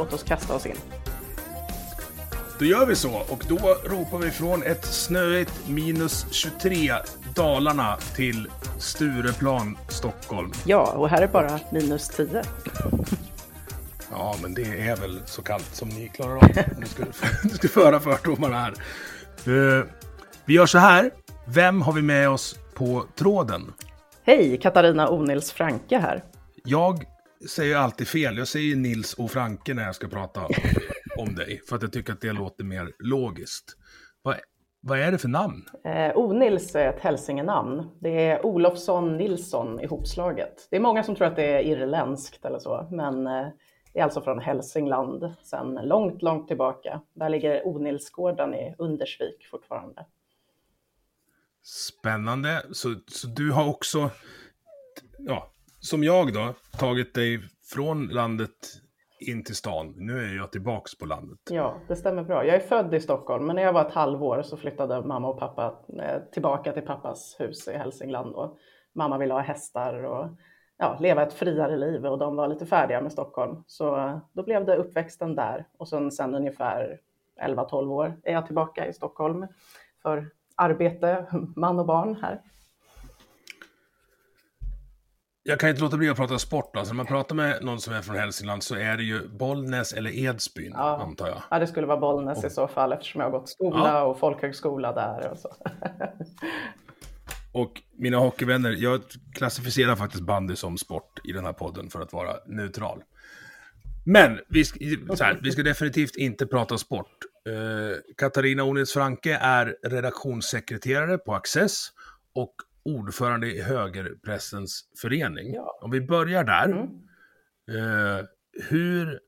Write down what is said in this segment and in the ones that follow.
Låt oss kasta oss in. Då gör vi så och då ropar vi från ett snöigt minus 23 Dalarna till Stureplan, Stockholm. Ja, och här är bara minus 10. Ja, men det är väl så kallt som ni klarar av. Nu ska du ska föra fördomarna här. Eh, vi gör så här. Vem har vi med oss på tråden? Hej, Katarina Onils Franke här. Jag säger alltid fel. Jag säger Nils och Franke när jag ska prata om dig. För att jag tycker att det låter mer logiskt. Vad, vad är det för namn? Eh, Onils är ett hälsingenamn. Det är Olofsson Nilsson ihopslaget. Det är många som tror att det är irländskt eller så, men eh, det är alltså från Hälsingland sedan långt, långt tillbaka. Där ligger Onilsgården i Undersvik fortfarande. Spännande. Så, så du har också, ja, som jag då, tagit dig från landet in till stan. Nu är jag tillbaks på landet. Ja, det stämmer bra. Jag är född i Stockholm, men när jag var ett halvår så flyttade mamma och pappa eh, tillbaka till pappas hus i Hälsingland. Och mamma ville ha hästar och ja, leva ett friare liv och de var lite färdiga med Stockholm. Så eh, då blev det uppväxten där och sen, sen ungefär 11-12 år är jag tillbaka i Stockholm för arbete, man och barn här. Jag kan inte låta bli att prata sport. Alltså, när man pratar med någon som är från Hälsingland så är det ju Bollnäs eller Edsbyn, Ja. antar jag. Ja, det skulle vara Bollnäs i så fall eftersom jag har gått skola Ja. och folkhögskola där och så. Och mina hockeyvänner, jag klassificerar faktiskt bandy som sport i den här podden för att vara neutral. Men vi ska, här, vi ska definitivt inte prata sport. Eh, Katarina Onils Franke är redaktionssekreterare på Access och ordförande i Högerpressens förening. Ja. Om vi börjar där. Mm. Eh, hur...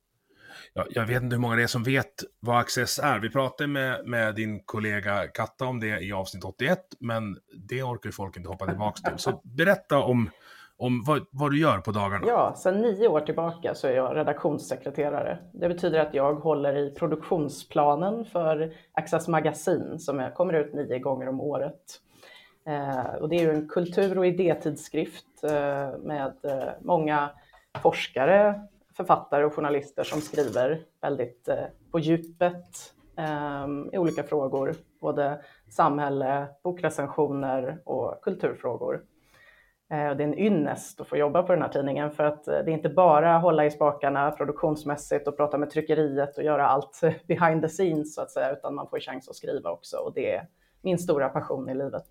Ja, jag vet inte hur många det är som vet vad Access är. Vi pratade med, med din kollega Katta om det i avsnitt 81, men det orkar ju folk inte hoppa tillbaka till. Så berätta om, om vad, vad du gör på dagarna. Ja, sedan nio år tillbaka så är jag redaktionssekreterare. Det betyder att jag håller i produktionsplanen för Access Magasin som kommer ut nio gånger om året. Eh, och det är ju en kultur och idétidskrift eh, med eh, många forskare, författare och journalister som skriver väldigt eh, på djupet eh, i olika frågor, både samhälle, bokrecensioner och kulturfrågor. Eh, och Det är en ynnest att få jobba på den här tidningen för att eh, det är inte bara hålla i spakarna produktionsmässigt och prata med tryckeriet och göra allt behind the scenes så att säga, utan man får chans att skriva också och det är min stora passion i livet.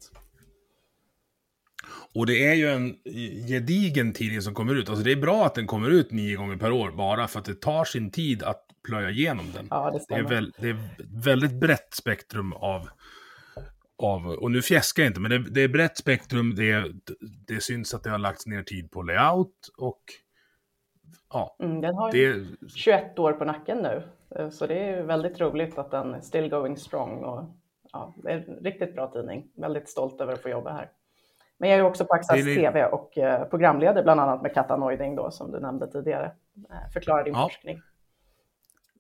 Och det är ju en gedigen tidning som kommer ut. Alltså det är bra att den kommer ut nio gånger per år, bara för att det tar sin tid att plöja igenom den. Ja, det Det är, väl, det är väldigt brett spektrum av, av och nu fjäskar jag inte, men det, det är brett spektrum, det, det syns att det har lagts ner tid på layout och ja, Mm, den har det ju är 21 år på nacken nu, eh, så det är väldigt roligt att den är still going strong. Och, ja, det är en riktigt bra tidning. Väldigt stolt över att få jobba här. Men jag är också på Access Det är- TV och eh, programleder bland annat med Katta Neuding då, som du nämnde tidigare. Eh, Förklara din Ja. forskning.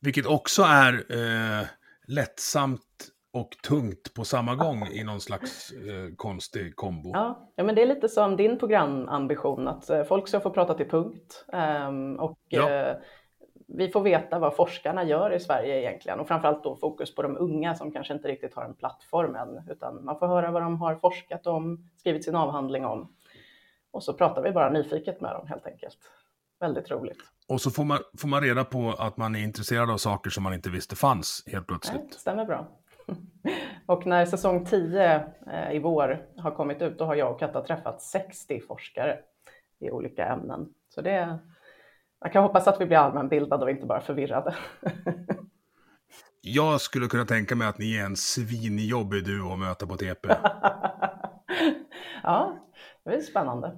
Vilket också är eh, lättsamt och tungt på samma gång i någon slags eh, konstig kombo. Ja, ja, men det är lite som din programambition, att eh, folk ska få prata till punkt. ehm, och Ja. Vi får veta vad forskarna gör i Sverige egentligen och framförallt då fokus på de unga som kanske inte riktigt har en plattform än, utan man får höra vad de har forskat om, skrivit sin avhandling om. Och så pratar vi bara nyfiket med dem helt enkelt. väldigt roligt. Och så får man, får man reda på att man är intresserad av saker som man inte visste fanns helt plötsligt. Nej, stämmer bra. Och när säsong 10 eh, i vår har kommit ut, då har jag och Katta träffat 60 forskare i olika ämnen. Så det, man kan hoppas att vi blir allmänbildade och inte bara förvirrade. Jag skulle kunna tänka mig att ni är en svinjobbig duo att möta på TP. ja, det är spännande.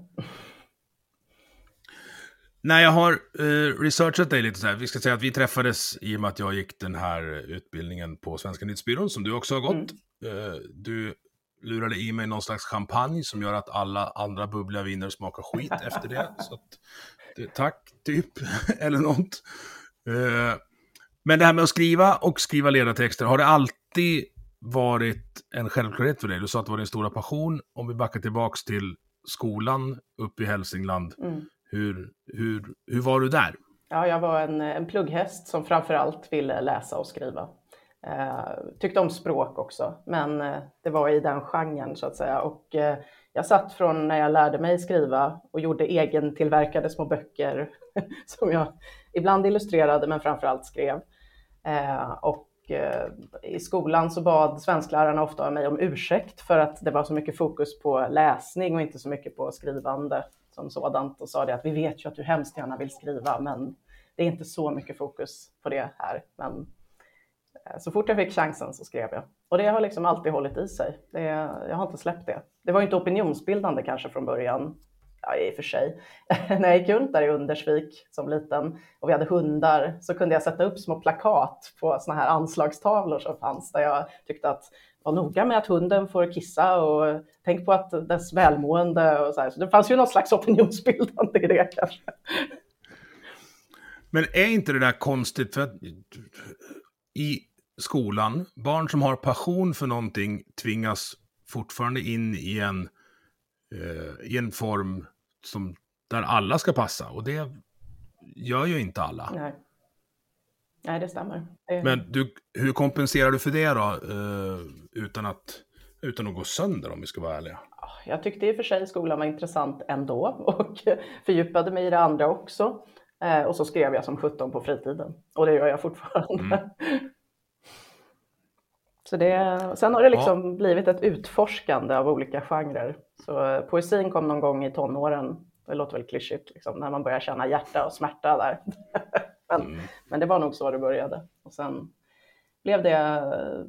När jag har eh, researchat dig lite så här, vi ska säga att vi träffades i och med att jag gick den här utbildningen på Svenska Nyhetsbyrån som du också har gått. Mm. Eh, du lurade i mig någon slags champagne som gör att alla andra bubbliga viner smakar skit efter det. Så att, det, tack, typ, eller något. Eh, men det här med att skriva och skriva ledartexter, har det alltid varit en självklarhet för dig? Du sa att det var din stora passion. Om vi backar tillbaks till skolan uppe i Hälsingland. Mm. Hur, hur, hur var du där? Ja, jag var en, en plugghäst som framförallt ville läsa och skriva. Eh, tyckte om språk också, men eh, det var i den genren så att säga. Och, eh, jag satt från när jag lärde mig skriva och gjorde egentillverkade små böcker som jag ibland illustrerade men framförallt skrev. Eh, och eh, i skolan så bad svensklärarna ofta mig om ursäkt för att det var så mycket fokus på läsning och inte så mycket på skrivande som sådant och sa det att vi vet ju att du hemskt gärna vill skriva men det är inte så mycket fokus på det här. Men Eh, så fort jag fick chansen så skrev jag. Och det har liksom alltid hållit i sig. Det, jag har inte släppt det. Det var inte opinionsbildande kanske från början, ja, i och för sig. När jag gick runt där i Undersvik som liten och vi hade hundar så kunde jag sätta upp små plakat på såna här anslagstavlor som fanns där jag tyckte att var noga med att hunden får kissa och tänk på att dess välmående och så här. Så det fanns ju något slags opinionsbildande i det kanske. Men är inte det där konstigt? För att i skolan, barn som har passion för någonting tvingas fortfarande in i en, eh, i en form som, där alla ska passa. Och det gör ju inte alla. Nej. Nej, det stämmer. Men du, hur kompenserar du för det då? Uh, utan, att, utan att gå sönder om vi ska vara ärliga. Jag tyckte i och för sig skolan var intressant ändå och fördjupade mig i det andra också. Uh, och så skrev jag som 17 på fritiden. Och det gör jag fortfarande. Mm. Så det, sen har det liksom ja. blivit ett utforskande av olika genrer. Så uh, poesin kom någon gång i tonåren. Det låter väl klyschigt, liksom, när man börjar känna hjärta och smärta där. Men, mm. men det var nog så det började. Och sen blev det,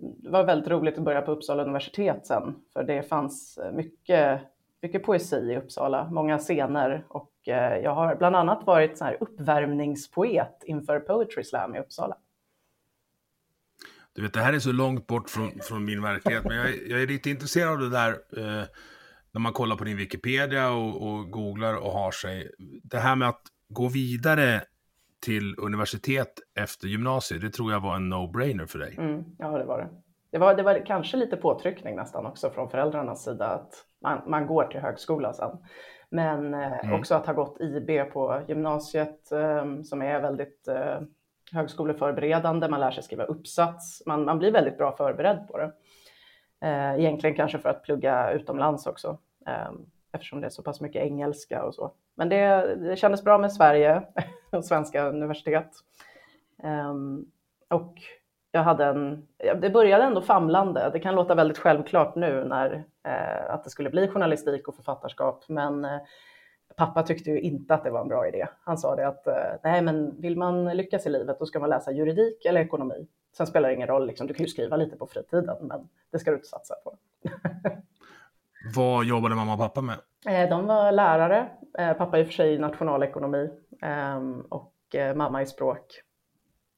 det var väldigt roligt att börja på Uppsala universitet sen, för det fanns mycket, mycket poesi i Uppsala, många scener och eh, jag har bland annat varit så här uppvärmningspoet inför Poetry Slam i Uppsala. Du vet, det här är så långt bort från, från min verklighet, men jag, jag, är lite intresserad av det där eh, när man kollar på din Wikipedia och, och googlar och har sig. Det här med att gå vidare till universitet efter gymnasiet, det tror jag var en no-brainer för dig. Mm, ja, det var det. Det var, det var kanske lite påtryckning nästan också från föräldrarnas sida att man, man går till högskola sen. Men eh, mm. också att ha gått IB på gymnasiet eh, som är väldigt eh, högskoleförberedande. Man lär sig skriva uppsats. Man, man blir väldigt bra förberedd på det. Eh, egentligen kanske för att plugga utomlands också eh, eftersom det är så pass mycket engelska och så. Men det, det kändes bra med Sverige och svenska universitet. Eh, och jag hade en, det började ändå famlande. Det kan låta väldigt självklart nu när eh, att det skulle bli journalistik och författarskap, men eh, pappa tyckte ju inte att det var en bra idé. Han sa det att eh, nej, men vill man lyckas i livet då ska man läsa juridik eller ekonomi. Sen spelar det ingen roll, liksom, du kan ju skriva lite på fritiden, men det ska du inte satsa på. Vad jobbade mamma och pappa med? Eh, de var lärare. Eh, pappa i och för sig i nationalekonomi ehm, och mamma i språk.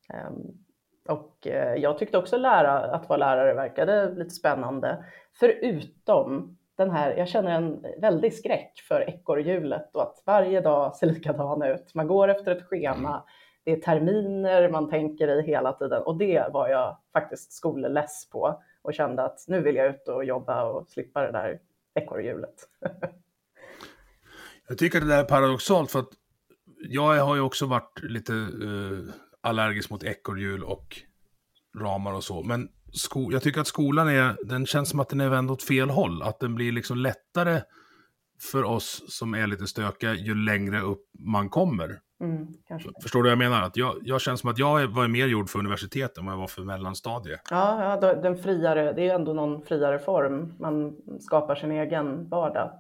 Ehm, och jag tyckte också lära, att vara lärare verkade lite spännande. Förutom den här, jag känner en väldig skräck för ekorrhjulet och att varje dag ser likadan ut. Man går efter ett schema, det är terminer man tänker i hela tiden och det var jag faktiskt skolless på och kände att nu vill jag ut och jobba och slippa det där ekorrhjulet. jag tycker det där är paradoxalt för att jag har ju också varit lite uh, allergisk mot ekorrhjul och ramar och så. Men sko jag tycker att skolan är, den känns som att den är vänd åt fel håll. Att den blir liksom lättare för oss som är lite stökiga ju längre upp man kommer. Mm. Förstår du vad jag menar? Att jag, jag känner som att jag var mer gjord för universitetet än vad jag var för mellanstadiet. Ja, ja, den friare, det är ändå någon friare form. Man skapar sin egen vardag.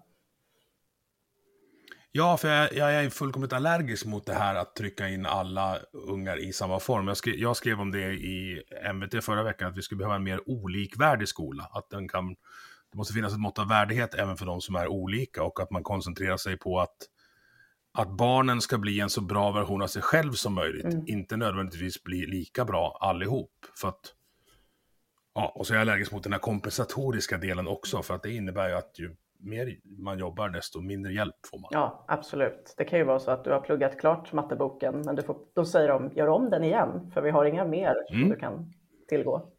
Ja, för jag, jag är fullkomligt allergisk mot det här att trycka in alla ungar i samma form. Jag skrev, jag skrev om det i MVT förra veckan, att vi skulle behöva en mer olikvärdig skola. Att den kan, det måste finnas ett mått av värdighet även för de som är olika och att man koncentrerar sig på att, att barnen ska bli en så bra version av sig själv som möjligt. Mm. Inte nödvändigtvis bli lika bra allihop. För att, ja, och så är jag allergisk mot den här kompensatoriska delen också, för att det innebär ju att ju mer man jobbar, desto mindre hjälp får man. Ja, absolut. Det kan ju vara så att du har pluggat klart matteboken, men du får, då säger de gör om den igen, för vi har inga mer som Mm. du kan tillgå.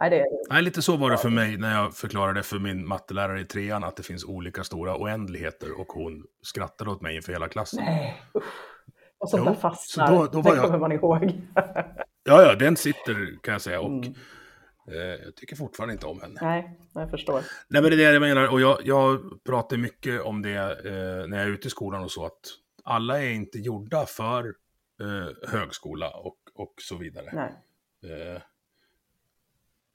Nej, det, Nej, lite så var det för mig när jag förklarade för min mattelärare i trean att det finns olika stora oändligheter och hon skrattade åt mig inför hela klassen. nej, usch. Och sånt Jo, där så fastnar, då- då var det jag- kommer man ihåg. Ja, ja, den sitter kan jag säga och Mm. Eh, jag tycker fortfarande inte om henne. Nej, jag förstår. Nej, men det är det jag menar och jag, jag pratar mycket om det eh, när jag är ute i skolan och så att alla är inte gjorda för eh, högskola och, och så vidare. Nej. Eh,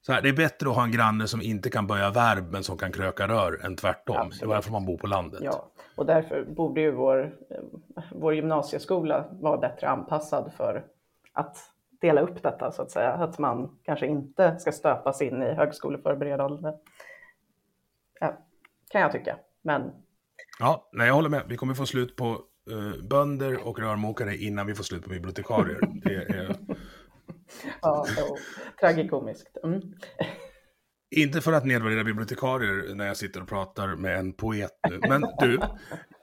så här, det är bättre att ha en granne som inte kan böja verb men som kan kröka rör än tvärtom. Det Absolut. är varför man bor på landet. Ja, och därför borde ju vår, eh, vår gymnasieskola vara bättre anpassad för att dela upp detta så att säga. Att man kanske inte ska stöpas in i högskoleförberedande. Ja, kan jag tycka. Men Ja, nej, jag håller med. Vi kommer få slut på eh, bönder och rörmokare innan vi får slut på bibliotekarier. Det är, ja, jo, tragikomiskt. Mm. inte för att nedvärdera bibliotekarier när jag sitter och pratar med en poet nu. Men du,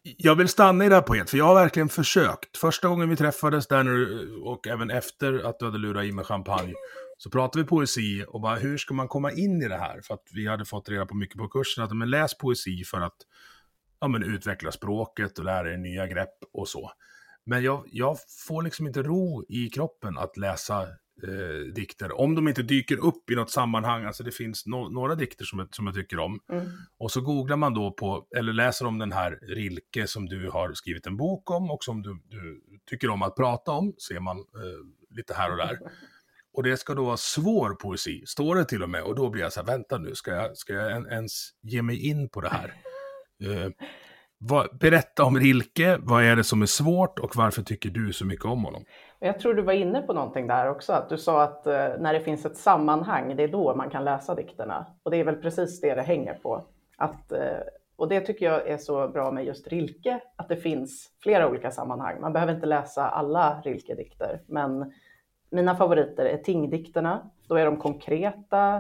jag vill stanna i det här poet, för jag har verkligen försökt. Första gången vi träffades där nu, och även efter att du hade lurat i mig champagne, så pratade vi poesi och bara hur ska man komma in i det här? För att vi hade fått reda på mycket på kursen, att men läs poesi för att ja, men utveckla språket och lära er nya grepp och så. Men jag, jag får liksom inte ro i kroppen att läsa eh, dikter, om de inte dyker upp i något sammanhang. Alltså det finns no några dikter som som jag tycker om. Mm. Och så googlar man då på, eller läser om den här Rilke som du har skrivit en bok om och som du, du tycker om att prata om, ser man eh, lite här och där. Och det ska då vara svår poesi, står det till och med. Och då blir jag så här, vänta nu, ska jag, ska jag en, ens ge mig in på det här? Eh, vad, berätta om Rilke, vad är det som är svårt och varför tycker du så mycket om honom? Jag tror du var inne på någonting där också, att du sa att eh, när det finns ett sammanhang, det är då man kan läsa dikterna. Och det är väl precis det det hänger på. Att, eh, och det tycker jag är så bra med just Rilke, att det finns flera olika sammanhang. Man behöver inte läsa alla Rilke-dikter, men mina favoriter är Tingdikterna. Då är de konkreta,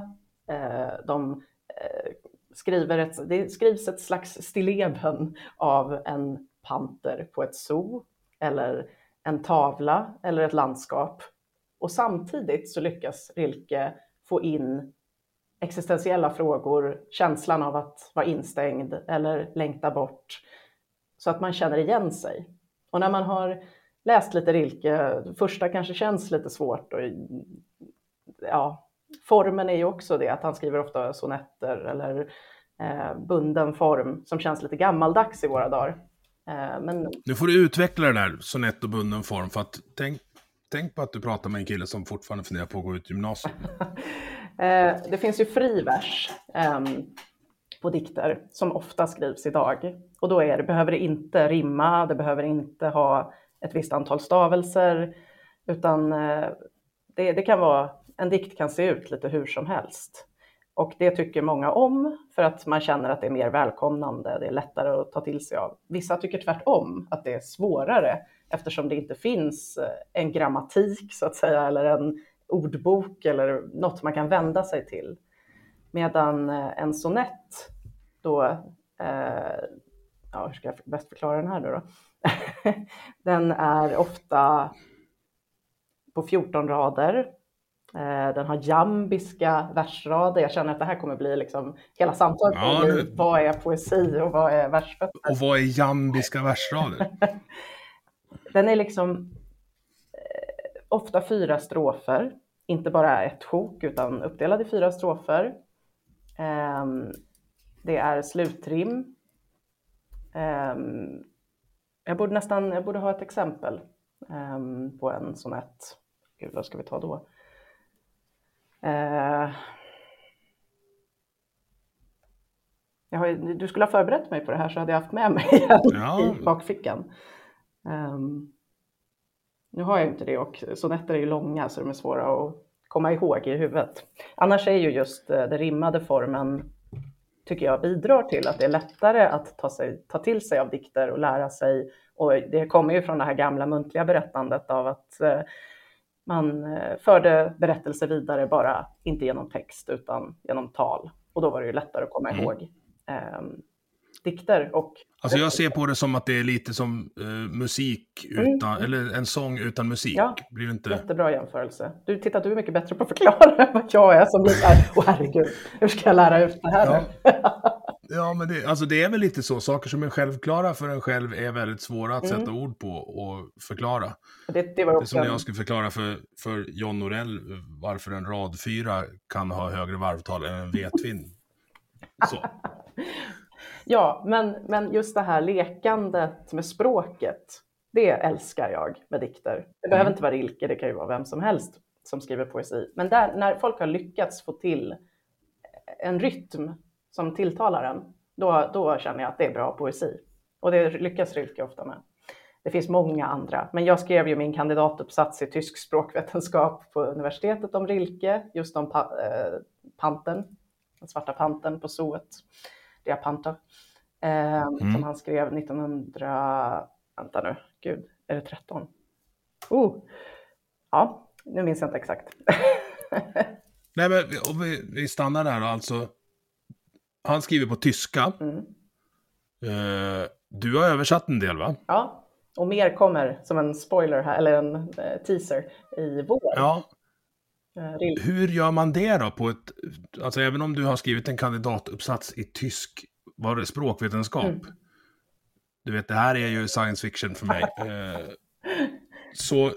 eh, de eh, skriver ett, det skrivs ett slags stilleben av en panter på ett zoo, eller en tavla eller ett landskap. Och samtidigt så lyckas Rilke få in existentiella frågor, känslan av att vara instängd eller längta bort, så att man känner igen sig. Och när man har läst lite Rilke, första kanske känns lite svårt och ja, formen är ju också det, att han skriver ofta sonetter eller eh, bunden form som känns lite gammaldags i våra dagar. Eh, men Nu får du utveckla det där sonett och bunden form, för att tänk, tänk på att du pratar med en kille som fortfarande funderar på att gå ut gymnasiet. Eh, det finns ju fri vers ehm, på dikter som ofta skrivs idag. Och då är det, behöver det inte rimma, det behöver inte ha ett visst antal stavelser, utan eh, det, det kan vara, en dikt kan se ut lite hur som helst. Och det tycker många om för att man känner att det är mer välkomnande, det är lättare att ta till sig av. Vissa tycker tvärtom, att det är svårare eftersom det inte finns eh, en grammatik så att säga, eller en ordbok eller något man kan vända sig till. Medan eh, en sonett då, eh, ja, hur ska jag bäst förklara den här nu då? den är ofta på 14 rader. Eh, Den har jambiska versrader. Jag känner att det här kommer bli liksom hela samtalet. Ja, det- Vad är poesi och vad är versfötter? Och vad är jambiska versrader? Den är liksom eh, ofta fyra strofer, inte bara ett sjok utan uppdelad i fyra strofer. Ehm, det är slutrim. Ehm, jag borde nästan jag borde ha ett exempel. um, på en sonett. Gud, vad ska vi ta då? Uh, har, du skulle ha förberett mig på det här så hade jag haft med mig ja. i bakfickan. Um, nu har jag inte det och sonetter är ju långa så de är svåra att komma ihåg i huvudet. Annars är ju just eh, den rimmade formen, tycker jag, bidrar till att det är lättare att ta, sig, ta till sig av dikter och lära sig. Och det kommer ju från det här gamla muntliga berättandet av att eh, man eh, förde berättelser vidare, bara inte genom text utan genom tal. Och då var det ju lättare att komma mm. ihåg eh, dikter och... Alltså jag ser på det som att det är lite som uh, musik utan, mm. eller en sång utan musik. Ja, blir det inte... jättebra jämförelse. Du, titta, du är mycket bättre på att förklara än vad jag är som blir åh herregud, hur ska jag lära ut det här ja. ja, men det, alltså det är väl lite så. Saker som är självklara för en själv är väldigt svåra att mm. sätta ord på och förklara. Det, det, var det är som när jag skulle förklara för, för John Norell varför en rad fyra kan ha högre varvtal än en V-twin. Så. Ja, men, men just det här lekandet med språket, det älskar jag med dikter. Det behöver mm. inte vara Rilke, det kan ju vara vem som helst som skriver poesi. Men där, när folk har lyckats få till en rytm som tilltalar en, då, då känner jag att det är bra poesi. Och det lyckas Rilke ofta med. Det finns många andra, men jag skrev ju min kandidatuppsats i tysk språkvetenskap på universitetet om Rilke, just om pa eh, panten, den svarta panten på zooet. Diapanta, eh, mm. som han skrev 1900, vänta nu, gud, är det 13? Oh. Ja, nu minns jag inte exakt. Nej, men om vi, vi stannar där alltså. Han skriver på tyska. Mm. Eh, du har översatt en del va? Ja, och mer kommer som en spoiler här, eller en eh, teaser i vår. Ja. Eh, Hur gör man det då på ett, alltså även om du har skrivit en kandidatuppsats i tysk, var det språkvetenskap? Mm. Du vet, det här är ju science fiction för mig. Eh, så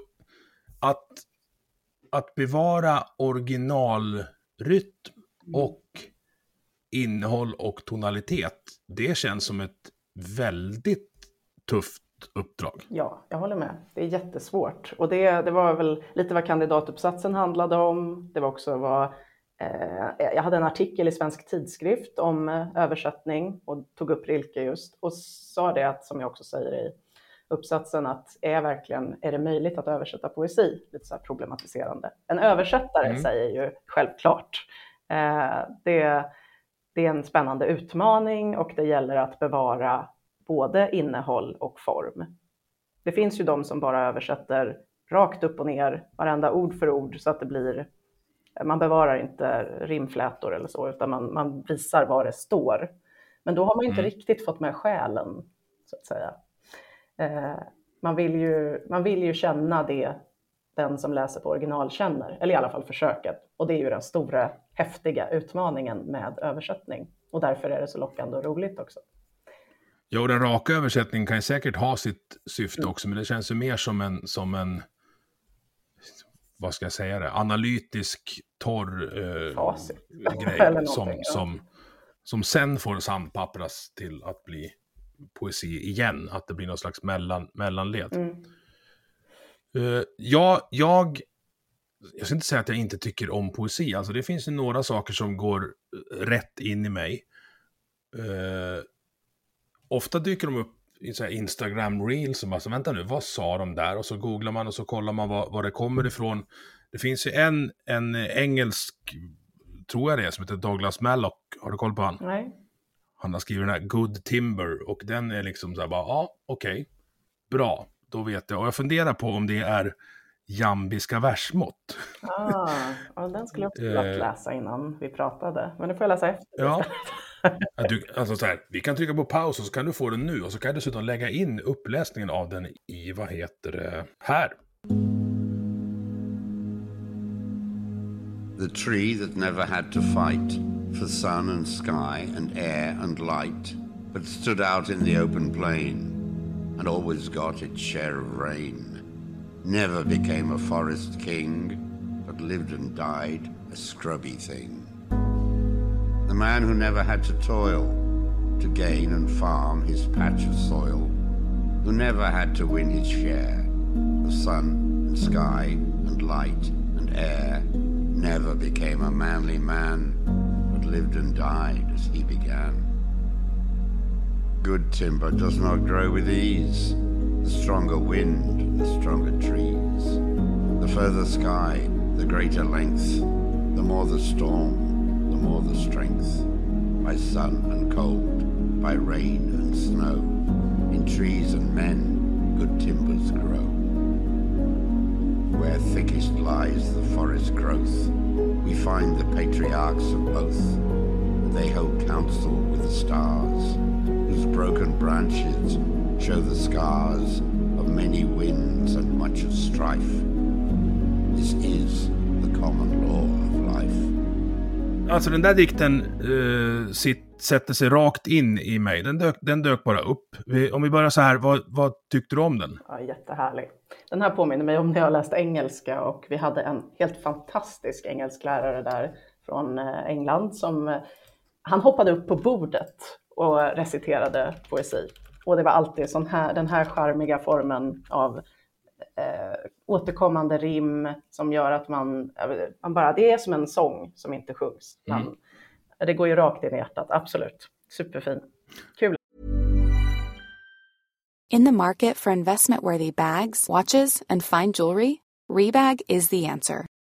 att, att bevara originalrytm mm. och innehåll och tonalitet, det känns som ett väldigt tufft uppdrag. Ja, jag håller med. Det är jättesvårt. Och det, det var väl lite vad kandidatuppsatsen handlade om. Det var också vad eh, jag hade en artikel i Svensk Tidskrift om eh, översättning och tog upp Rilke just och sa det att, som jag också säger i uppsatsen, att är, verkligen, är det möjligt att översätta poesi? Lite så här problematiserande. En översättare mm. säger ju självklart. Eh, det, det är en spännande utmaning och det gäller att bevara både innehåll och form. Det finns ju de som bara översätter rakt upp och ner, varenda ord för ord, så att det blir, man bevarar inte rimflätor eller så, utan man, man visar vad det står. Men då har man inte mm. riktigt fått med själen, så att säga. Eh, man, vill ju, man vill ju känna det den som läser på original känner, eller i alla fall försöket. Och det är ju den stora, häftiga utmaningen med översättning. Och därför är det så lockande och roligt också. Ja, och den raka översättningen kan ju säkert ha sitt syfte mm. också, men det känns ju mer som en, som en vad ska jag säga det, analytisk, torr eh, grej som, som, som sen får sandpappras till att bli poesi igen, att det blir någon slags mellan, mellanled. Mm. Uh, ja, jag, jag ska inte säga att jag inte tycker om poesi, alltså det finns ju några saker som går rätt in i mig. Uh, ofta dyker de upp i så Instagram reels och bara så vänta nu, vad sa de där? Och så googlar man och så kollar man var, var det kommer ifrån. Det finns ju en, en engelsk, tror jag det är, som heter Douglas Mallock. Har du koll på han? Nej. Han har skrivit den här Good Timber och den är liksom så här bara, ja, okej, okay, bra, då vet jag. Och jag funderar på om det är jambiska versmått. Ah, ja, den skulle jag också vilja eh. läsa innan vi pratade, men det får jag läsa efter. Ja. Du, alltså så här, vi kan trycka på paus och så kan du få den nu och så kan jag dessutom lägga in uppläsningen av den i, vad heter det, här. The tree that never had to fight for sun and sky and air and light, but stood out in the open plain and always got its share of rain. Never became a forest king, but lived and died a scrubby thing. The man who never had to toil to gain and farm his patch of soil, who never had to win his share of sun and sky and light and air, never became a manly man, but lived and died as he began. Good timber does not grow with ease, the stronger wind, the stronger trees. The further sky, the greater length, the more the storm, the more the strength. By sun and cold, by rain and snow, in trees and men, good timbers grow. Where thickest lies the forest growth, we find the patriarchs of both. They hold counsel with the stars, whose broken branches show the scars of many winds and much of strife. This is the common law of life. Alltså den där dikten uh, sitt, sätter sig rakt in i mig. Den dök, den dök bara upp. Vi, om vi börjar så här, vad, vad tyckte du om den? Ja, jättehärlig. Den här påminner mig om när jag läste engelska och vi hade en helt fantastisk engelsklärare där från eh, England som eh, han hoppade upp på bordet och reciterade poesi. Och det var alltid sån här, den här charmiga formen av eh, återkommande rim som gör att man, man bara, det är som en sång som inte sjungs. Man, mm. Det går ju rakt in i hjärtat, absolut. Superfin. Kul. In the market for investment worthy bags, watches and fine jewelry, Rebag is the answer.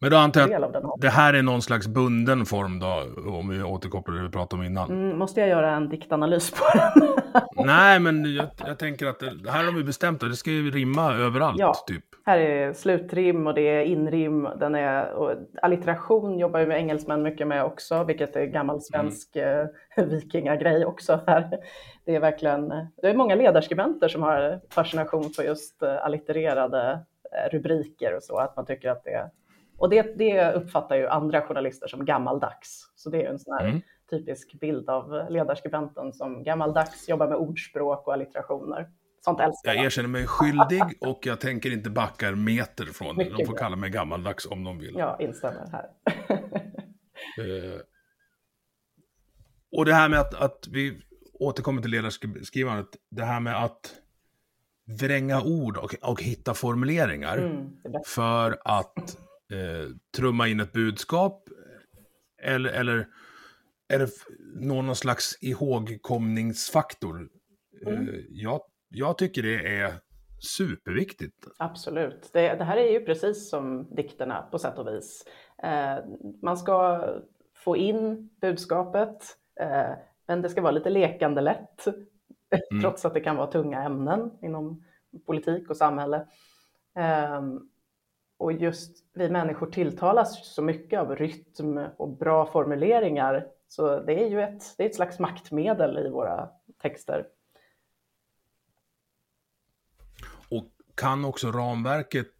Men då antar jag att det här är någon slags bunden form då, om vi återkopplar det vi pratade om innan. Mm, måste jag göra en diktanalys på den? Nej, men jag, jag, tänker att det, här har vi bestämt att det ska ju rimma överallt. Ja, typ. här är slutrim och det är inrim. Den är, och allitteration jobbar ju engelsmän mycket med också, vilket är gammal svensk mm. vikingagrej också. Här. Det är verkligen, det är många ledarskribenter som har fascination för just eh, allittererade eh, rubriker och så, att man tycker att det och det, det uppfattar ju andra journalister som gammaldags. Så det är en sån här mm. typisk bild av ledarskribenten som gammaldags, jobbar med ordspråk och allitterationer. Sånt älskar jag. Jag erkänner mig skyldig och jag tänker inte backa en meter från det. De får kalla mig gammaldags om de vill. Ja, instämmer här. eh, och det här med att, att vi återkommer till ledarskrivandet, det här med att vränga ord och, och hitta formuleringar mm, för att eh, trumma in ett budskap eller, eller, eller nå någon slags ihågkomningsfaktor. Mm. Eh, jag, jag tycker det är superviktigt. Absolut. Det, det, här är ju precis som dikterna på sätt och vis. Eh, man ska få in budskapet, eh, men det ska vara lite lekande lätt, mm. trots att det kan vara tunga ämnen inom politik och samhälle. Um, och just vi människor tilltalas så mycket av rytm och bra formuleringar. Så det är ju ett, det är ett slags maktmedel i våra texter. Och kan också ramverket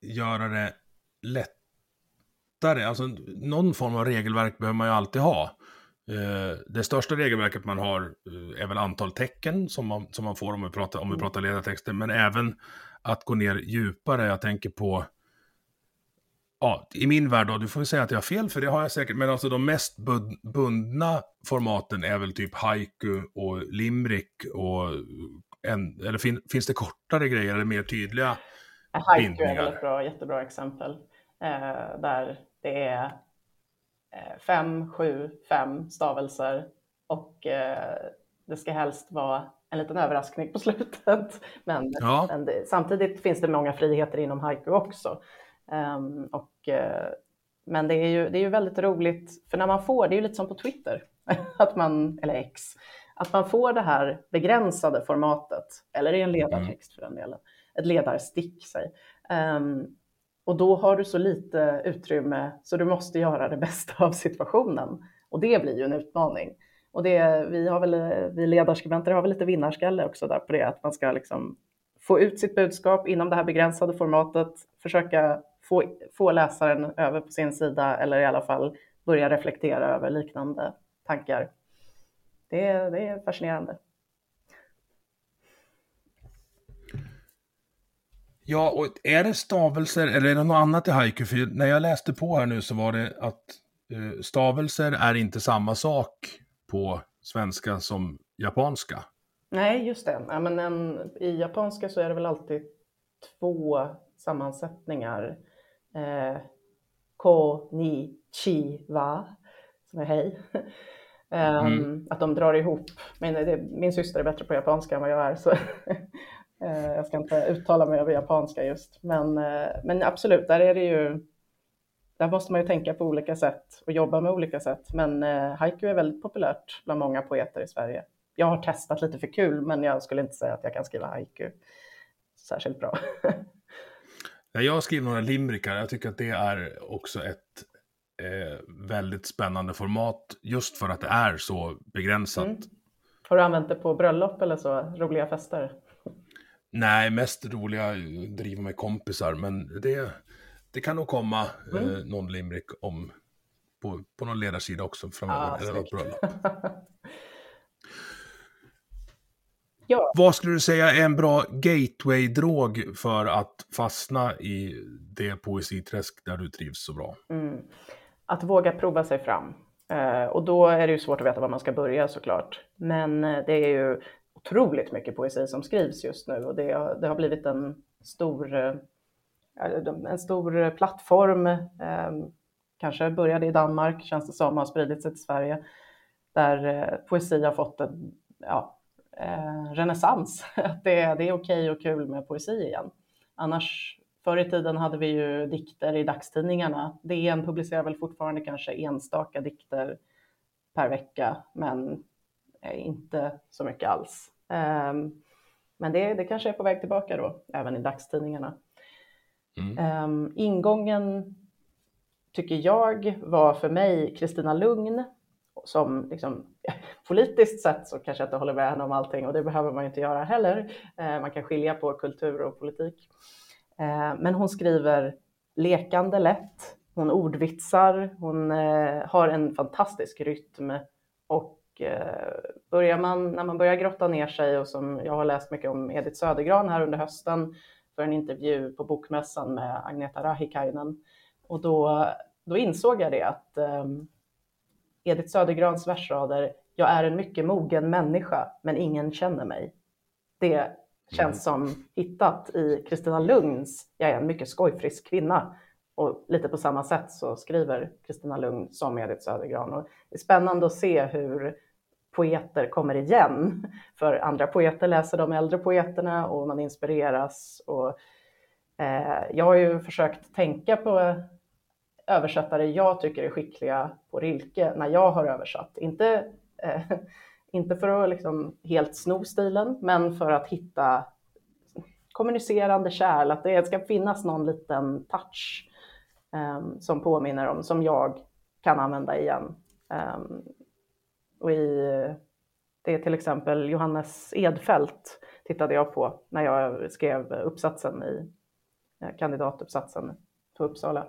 göra det lättare? Alltså någon form av regelverk behöver man ju alltid ha. Eh, det största regelverket man har eh, är väl antal tecken som man, som man får om vi pratar, om vi pratar ledartexter, men även att gå ner djupare. Jag tänker på ja, i min värld då, du får väl säga att jag har fel, för det har jag säkert, men alltså de mest bundna formaten är väl typ haiku och limrik och en, eller fin, finns det kortare grejer eller mer tydliga Haiku bindningar? är väl ett bra, jättebra exempel, eh, där det är eh, fem, sju, fem stavelser och eh, det ska helst vara en liten överraskning på slutet. Men, ja. men det, samtidigt finns det många friheter inom haiku också. Um, och, uh, men det är, ju, det är ju väldigt roligt, för när man får, det är ju lite som på Twitter, att man, eller X, att man får det här begränsade formatet, eller i en ledartext för den delen, ett ledarstick, säg. Um, och då har du så lite utrymme så du måste göra det bästa av situationen. Och det blir ju en utmaning. Och det, vi, har väl, vi ledarskribenter har väl lite vinnarskalle också där på det, att man ska liksom få ut sitt budskap inom det här begränsade formatet, försöka få, få läsaren över på sin sida eller i alla fall börja reflektera över liknande tankar. Det, det är fascinerande. Ja, och är det stavelser eller är det något annat i haiku? För när jag läste på här nu så var det att eh, stavelser är inte samma sak på svenska som japanska. Nej, just det. Ja, men en, I japanska så är det väl alltid två sammansättningar. Eh, ko, ni, chi, wa, som är hej. um, mm. Att de drar ihop. Men det, min syster är bättre på japanska än vad jag är, så eh, jag ska inte uttala mig över japanska just. Men, eh, men absolut, där är det ju där måste man ju tänka på olika sätt och jobba med olika sätt. Men eh, haiku är väldigt populärt bland många poeter i Sverige. Jag har testat lite för kul, men jag skulle inte säga att jag kan skriva haiku särskilt bra. jag har skrivit några limrikar. Jag tycker att det är också ett eh, väldigt spännande format, just för att det är så begränsat. Mm. Har du använt det på bröllop eller så, roliga fester? Nej, mest roliga driva med kompisar, men det, det kan nog komma mm. eh, någon limerick om på, på någon ledarsida också framöver. Ah, eller bröllop. ja. Vad skulle du säga är en bra gateway-drog för att fastna i det poesiträsk där du trivs så bra? Mm. Att våga prova sig fram. Eh, och då är det ju svårt att veta var man ska börja såklart. Men eh, det är ju otroligt mycket poesi som skrivs just nu och det, det har blivit en stor eh, en stor plattform, kanske började i Danmark, känns det som, har spridit sig till Sverige, där poesi har fått en ja, eh, renässans. Att det, det är okej och kul med poesi igen. Annars, förr i tiden hade vi ju dikter i dagstidningarna. DN publicerar väl fortfarande kanske enstaka dikter per vecka, men inte så mycket alls. Ehm, men det, det kanske är på väg tillbaka då, även i dagstidningarna. Mm. Um, ingången tycker jag var för mig Kristina Lugn som liksom, politiskt sett så kanske jag inte håller med henne om allting och det behöver man ju inte göra heller. Eh, man kan skilja på kultur och politik. Eh, men hon skriver lekande lätt, hon ordvitsar, hon eh, har en fantastisk rytm och börjar man, när man börjar grotta ner sig och som jag har läst mycket om Edith Södergran här under hösten för en intervju på Bokmässan med Agneta Rahikainen. Och då, då insåg jag det att ehm, Edith Södergrans versrader “Jag är en mycket mogen människa, men ingen känner mig”. Det känns mm. som hittat i Kristina Lugns “Jag är en mycket skojfrisk kvinna”. Och lite på samma sätt så skriver Kristina Lugn som Edith Södergran. Och det är spännande att se hur poeter kommer igen. För andra poeter läser de äldre poeterna och man inspireras. Och, eh, jag har ju försökt tänka på översättare jag tycker är skickliga på Rilke när jag har översatt. Inte, eh, inte för att liksom helt sno stilen, men för att hitta kommunicerande kärl, att det ska finnas någon liten touch eh, som påminner om, som jag kan använda igen. Eh, och i, det är till exempel Johannes Edfält tittade jag på när jag skrev uppsatsen i eh, kandidatuppsatsen på Uppsala.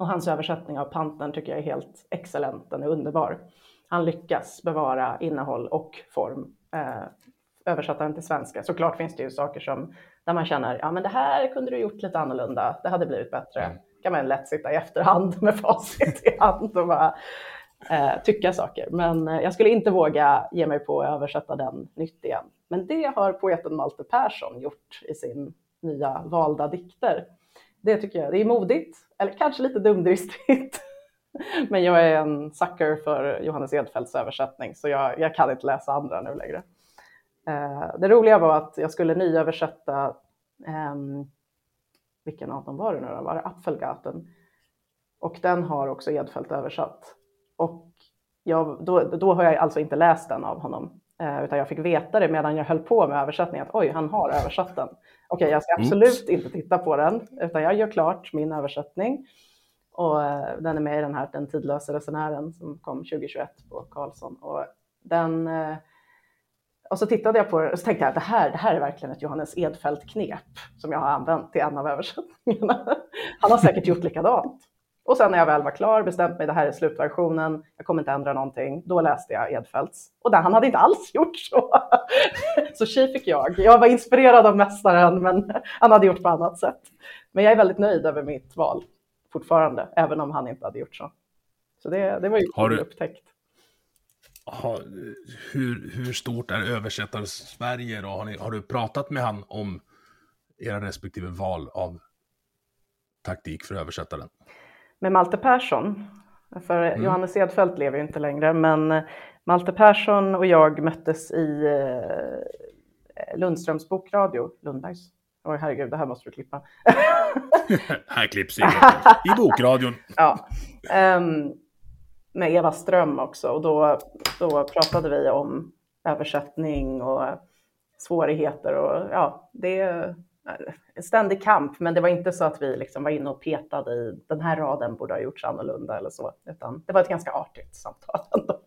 Och hans översättning av Pantern tycker jag är helt excellent, den är underbar. Han lyckas bevara innehåll och form. Eh, översätta den till svenska. Såklart finns det ju saker som där man känner, ja men det här kunde du gjort lite annorlunda, det hade blivit bättre. Mm. kan man lätt sitta i efterhand med facit i hand och bara, eh, tycka saker. Men eh, jag skulle inte våga ge mig på att översätta den nytt igen. Men det har poeten Malte Persson gjort i sin nya valda dikter. Det tycker jag, det är modigt, eller kanske lite dumdristigt. Men jag är en sucker för Johannes Edfeldts översättning, så jag, jag kan inte läsa andra nu längre. Eh, det roliga var att jag skulle nyöversätta eh, vilken av dem var det nu då? Var det Apfelgaten? Och den har också Edfeldt översatt. Och jag, då, då har jag alltså inte läst den av honom, eh, utan jag fick veta det medan jag höll på med översättningen, att oj, han har översatt den. Okej, jag ska absolut inte titta på den, utan jag gör klart min översättning. Och eh, den är med i den här Den tidlösa resenären som kom 2021 på Karlsson. Och, den, eh, och så tittade jag på det och så tänkte jag att det här, det här är verkligen ett Johannes Edfeldt-knep som jag har använt i en av översättningarna. Han har säkert gjort likadant. Och sen när jag väl var klar, bestämt mig, det här är slutversionen, jag kommer inte ändra någonting, då läste jag Edfeldts. Och där, han hade inte alls gjort så. Så tji fick jag. Jag var inspirerad av mästaren, men han hade gjort på annat sätt. Men jag är väldigt nöjd över mitt val fortfarande, även om han inte hade gjort så. Så det, det var ju Har du- upptäckt. Har, hur, hur stort är översättar-Sverige då? Har, ni, har du pratat med han om era respektive val av taktik för översättaren? Med Malte Persson. För Mm. Johannes Edfeldt lever ju inte längre, men eh, Malte Persson och jag möttes i eh, Lundströms bokradio, Lundbergs. Oj herregud, det här måste du klippa. Här klipps inget. I bokradion. ja. Ehm, med Eva Ström också och då, då pratade vi om översättning och svårigheter och ja, det en ständig kamp, men det var inte så att vi liksom var inne och petade i den här raden borde ha gjorts annorlunda eller så, utan det var ett ganska artigt samtal ändå.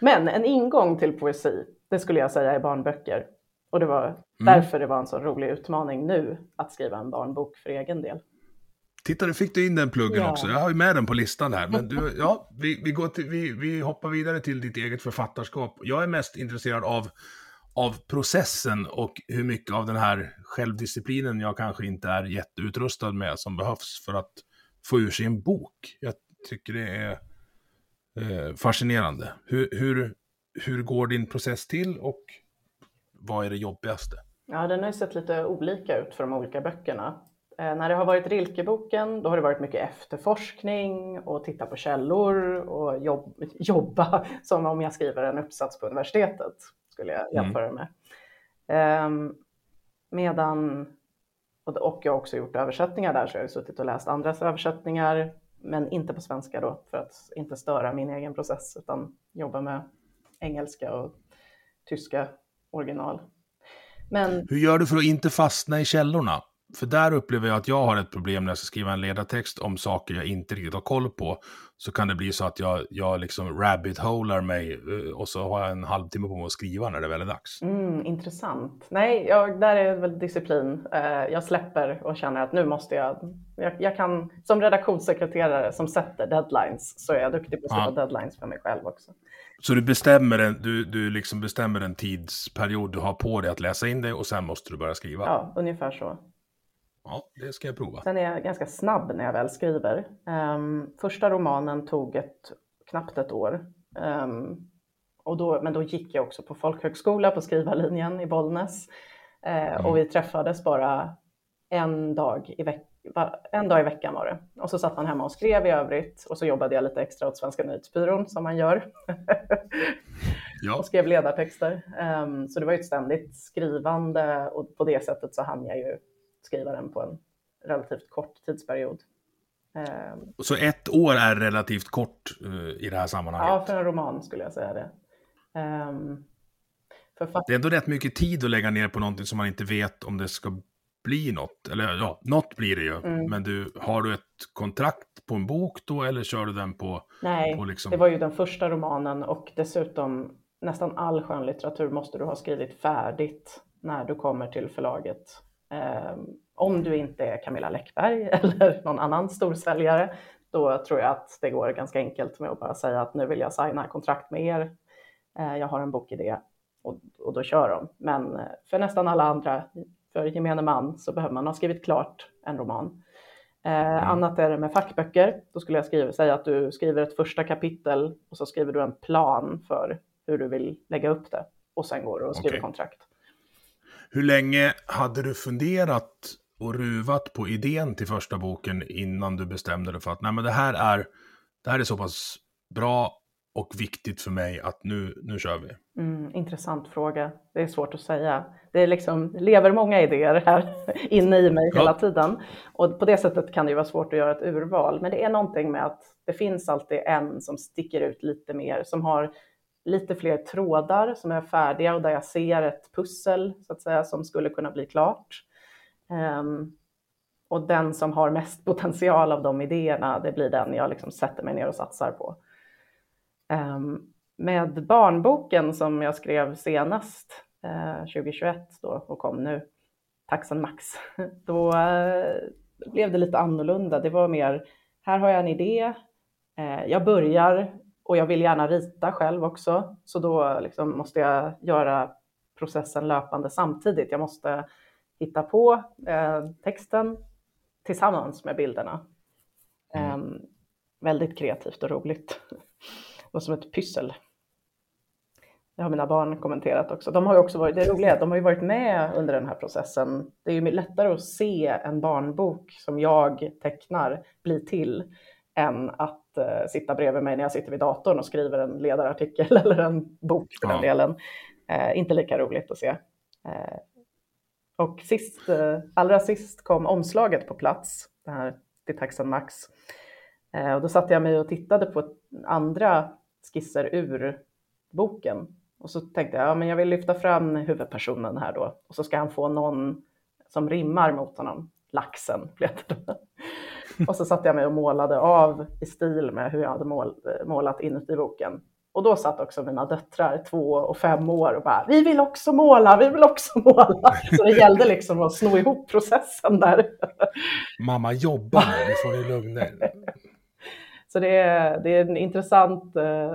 Men en ingång till poesi, det skulle jag säga är barnböcker. Och det var därför det var en så rolig utmaning nu att skriva en barnbok för egen del. Titta, nu fick du in den pluggen Ja. också. Jag har ju med den på listan här. Men du, ja, vi, vi, går till, vi, vi hoppar vidare till ditt eget författarskap. Jag är mest intresserad av, av processen och hur mycket av den här självdisciplinen jag kanske inte är jätteutrustad med som behövs för att få ur sig en bok. Jag tycker det är eh, fascinerande. Hur, hur, hur går din process till och vad är det jobbigaste? Ja, den har ju sett lite olika ut för de olika böckerna. Eh, när det har varit Rilkeboken, då har det varit mycket efterforskning och titta på källor och jobb, jobba som om jag skriver en uppsats på universitetet, skulle jag jämföra med. Ehm, medan, och, jag har också gjort översättningar där, så jag har suttit och läst andras översättningar, men inte på svenska då, för att inte störa min egen process, utan jobba med engelska och tyska original. Men Hur gör du för att inte fastna i källorna? För där upplever jag att jag har ett problem när jag ska skriva en ledartext om saker jag inte riktigt har koll på. Så kan det bli så att jag, jag liksom rabbit-holar mig eh, och så har jag en halvtimme på mig att skriva när det väl är dags. Mm, intressant. Nej, jag, där är väl disciplin. Eh, jag släpper och känner att nu måste jag, jag... Jag kan, som redaktionssekreterare som sätter deadlines så är jag duktig på att sätta Ja. deadlines för mig själv också. Så du bestämmer, en, du, du liksom bestämmer en tidsperiod du har på dig att läsa in dig och sen måste du börja skriva. Ja, ungefär så. Ja, det ska jag prova. Sen är jag ganska snabb när jag väl skriver. Ehm, första romanen tog ett, knappt ett år. Ehm, och då, men då gick jag också på folkhögskola på skrivarlinjen i Bollnäs. Eh, Och vi träffades bara en dag, i veck- en dag i veckan var det. Och så satt man hemma och skrev i övrigt. Och så jobbade jag lite extra åt Svenska nyhetsbyrån som man gör. Ja, och skrev ledartexter. Ehm, så det var ju ett ständigt skrivande och på det sättet så hann jag ju skriva den på en relativt kort tidsperiod. Ehm, så ett år är relativt kort eh, i det här sammanhanget. ja, för en roman skulle jag säga det. Författ- Det är ändå rätt mycket tid att lägga ner på någonting som man inte vet om det ska bli något. Eller ja, något blir det ju. Mm. Men du, har du ett kontrakt på en bok då eller kör du den på... Nej, på liksom- det var ju den första romanen och dessutom nästan all skönlitteratur måste du ha skrivit färdigt när du kommer till förlaget. Ehm, om du inte är Camilla Läckberg eller någon annan storsäljare, då tror jag att det går ganska enkelt med att bara säga att nu vill jag signa kontrakt med er. Eh, jag har en bokidé och, och då kör de. Men eh, för nästan alla andra, för gemene man, så behöver man ha skrivit klart en roman. Eh, Annat är det med fackböcker. Då skulle jag skriva, säga att du skriver ett första kapitel och så skriver du en plan för hur du vill lägga upp det. Och sen går du och skriver Okej. kontrakt. Hur länge hade du funderat och ruvat på idén till första boken innan du bestämde dig för att nej men det här är, det här är så pass bra och viktigt för mig att nu, nu kör vi? Mm, intressant fråga. Det är svårt att säga. Det är liksom, lever många idéer här inne i mig hela tiden. Och på det sättet kan det ju vara svårt att göra ett urval. Men det är någonting med att det finns alltid en som sticker ut lite mer, som har lite fler trådar som är färdiga och där jag ser ett pussel så att säga som skulle kunna bli klart. Um, och den som har mest potential av de idéerna, det blir den jag liksom sätter mig ner och satsar på. Um, med barnboken som jag skrev senast, eh, uh, 2021 då, och kom nu, Taxen Max, då uh, blev det lite annorlunda. Det var mer, här har jag en idé, uh, jag börjar och jag vill gärna rita själv också, så då liksom måste jag göra processen löpande samtidigt. Jag måste hitta på eh, texten tillsammans med bilderna. Mm. Eh, väldigt kreativt och roligt. och som ett pyssel. Det har mina barn kommenterat också. De har ju också varit, det roliga de har ju varit med under den här processen. Det är ju lättare att se en barnbok som jag tecknar bli till än att uh, sitta bredvid mig när jag sitter vid datorn och skriver en ledarartikel eller en bok för ja. den delen. Uh, inte lika roligt att se. Uh, och sist, allra sist kom omslaget på plats, det här till Taxan Max. Och då satte jag mig och tittade på andra skisser ur boken. Och så tänkte jag, ja, men jag vill lyfta fram huvudpersonen här då. Och så ska han få någon som rimmar mot honom. Laxen blev det då. Och så satte jag mig och målade av i stil med hur jag hade mål, målat inuti boken. Och då satt också mina döttrar, två och fem år, och bara vi vill också måla, vi vill också måla. Så det gällde liksom att sno ihop processen där. Mamma jobbar nu, nu får ni lugna er. Så det är, det är en intressant eh,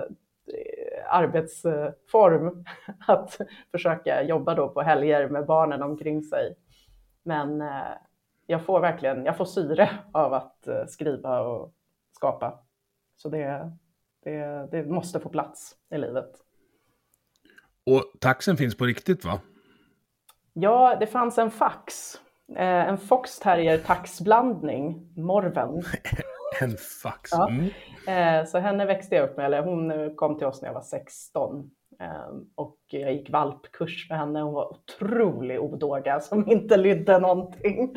arbetsform att försöka jobba då på helger med barnen omkring sig. Men eh, jag får verkligen, jag får syre av att eh, skriva och skapa. Så det, det, det måste få plats i livet. Och taxen finns på riktigt va? Ja, det fanns en fax. Eh, en Fox Terrier taxblandning, Morven. en fax. Ja. Mm. Så henne växte jag upp med, eller hon kom till oss när jag var 16. Ehm, och jag gick valpkurs med henne. Hon var otrolig odåga som inte lydde någonting.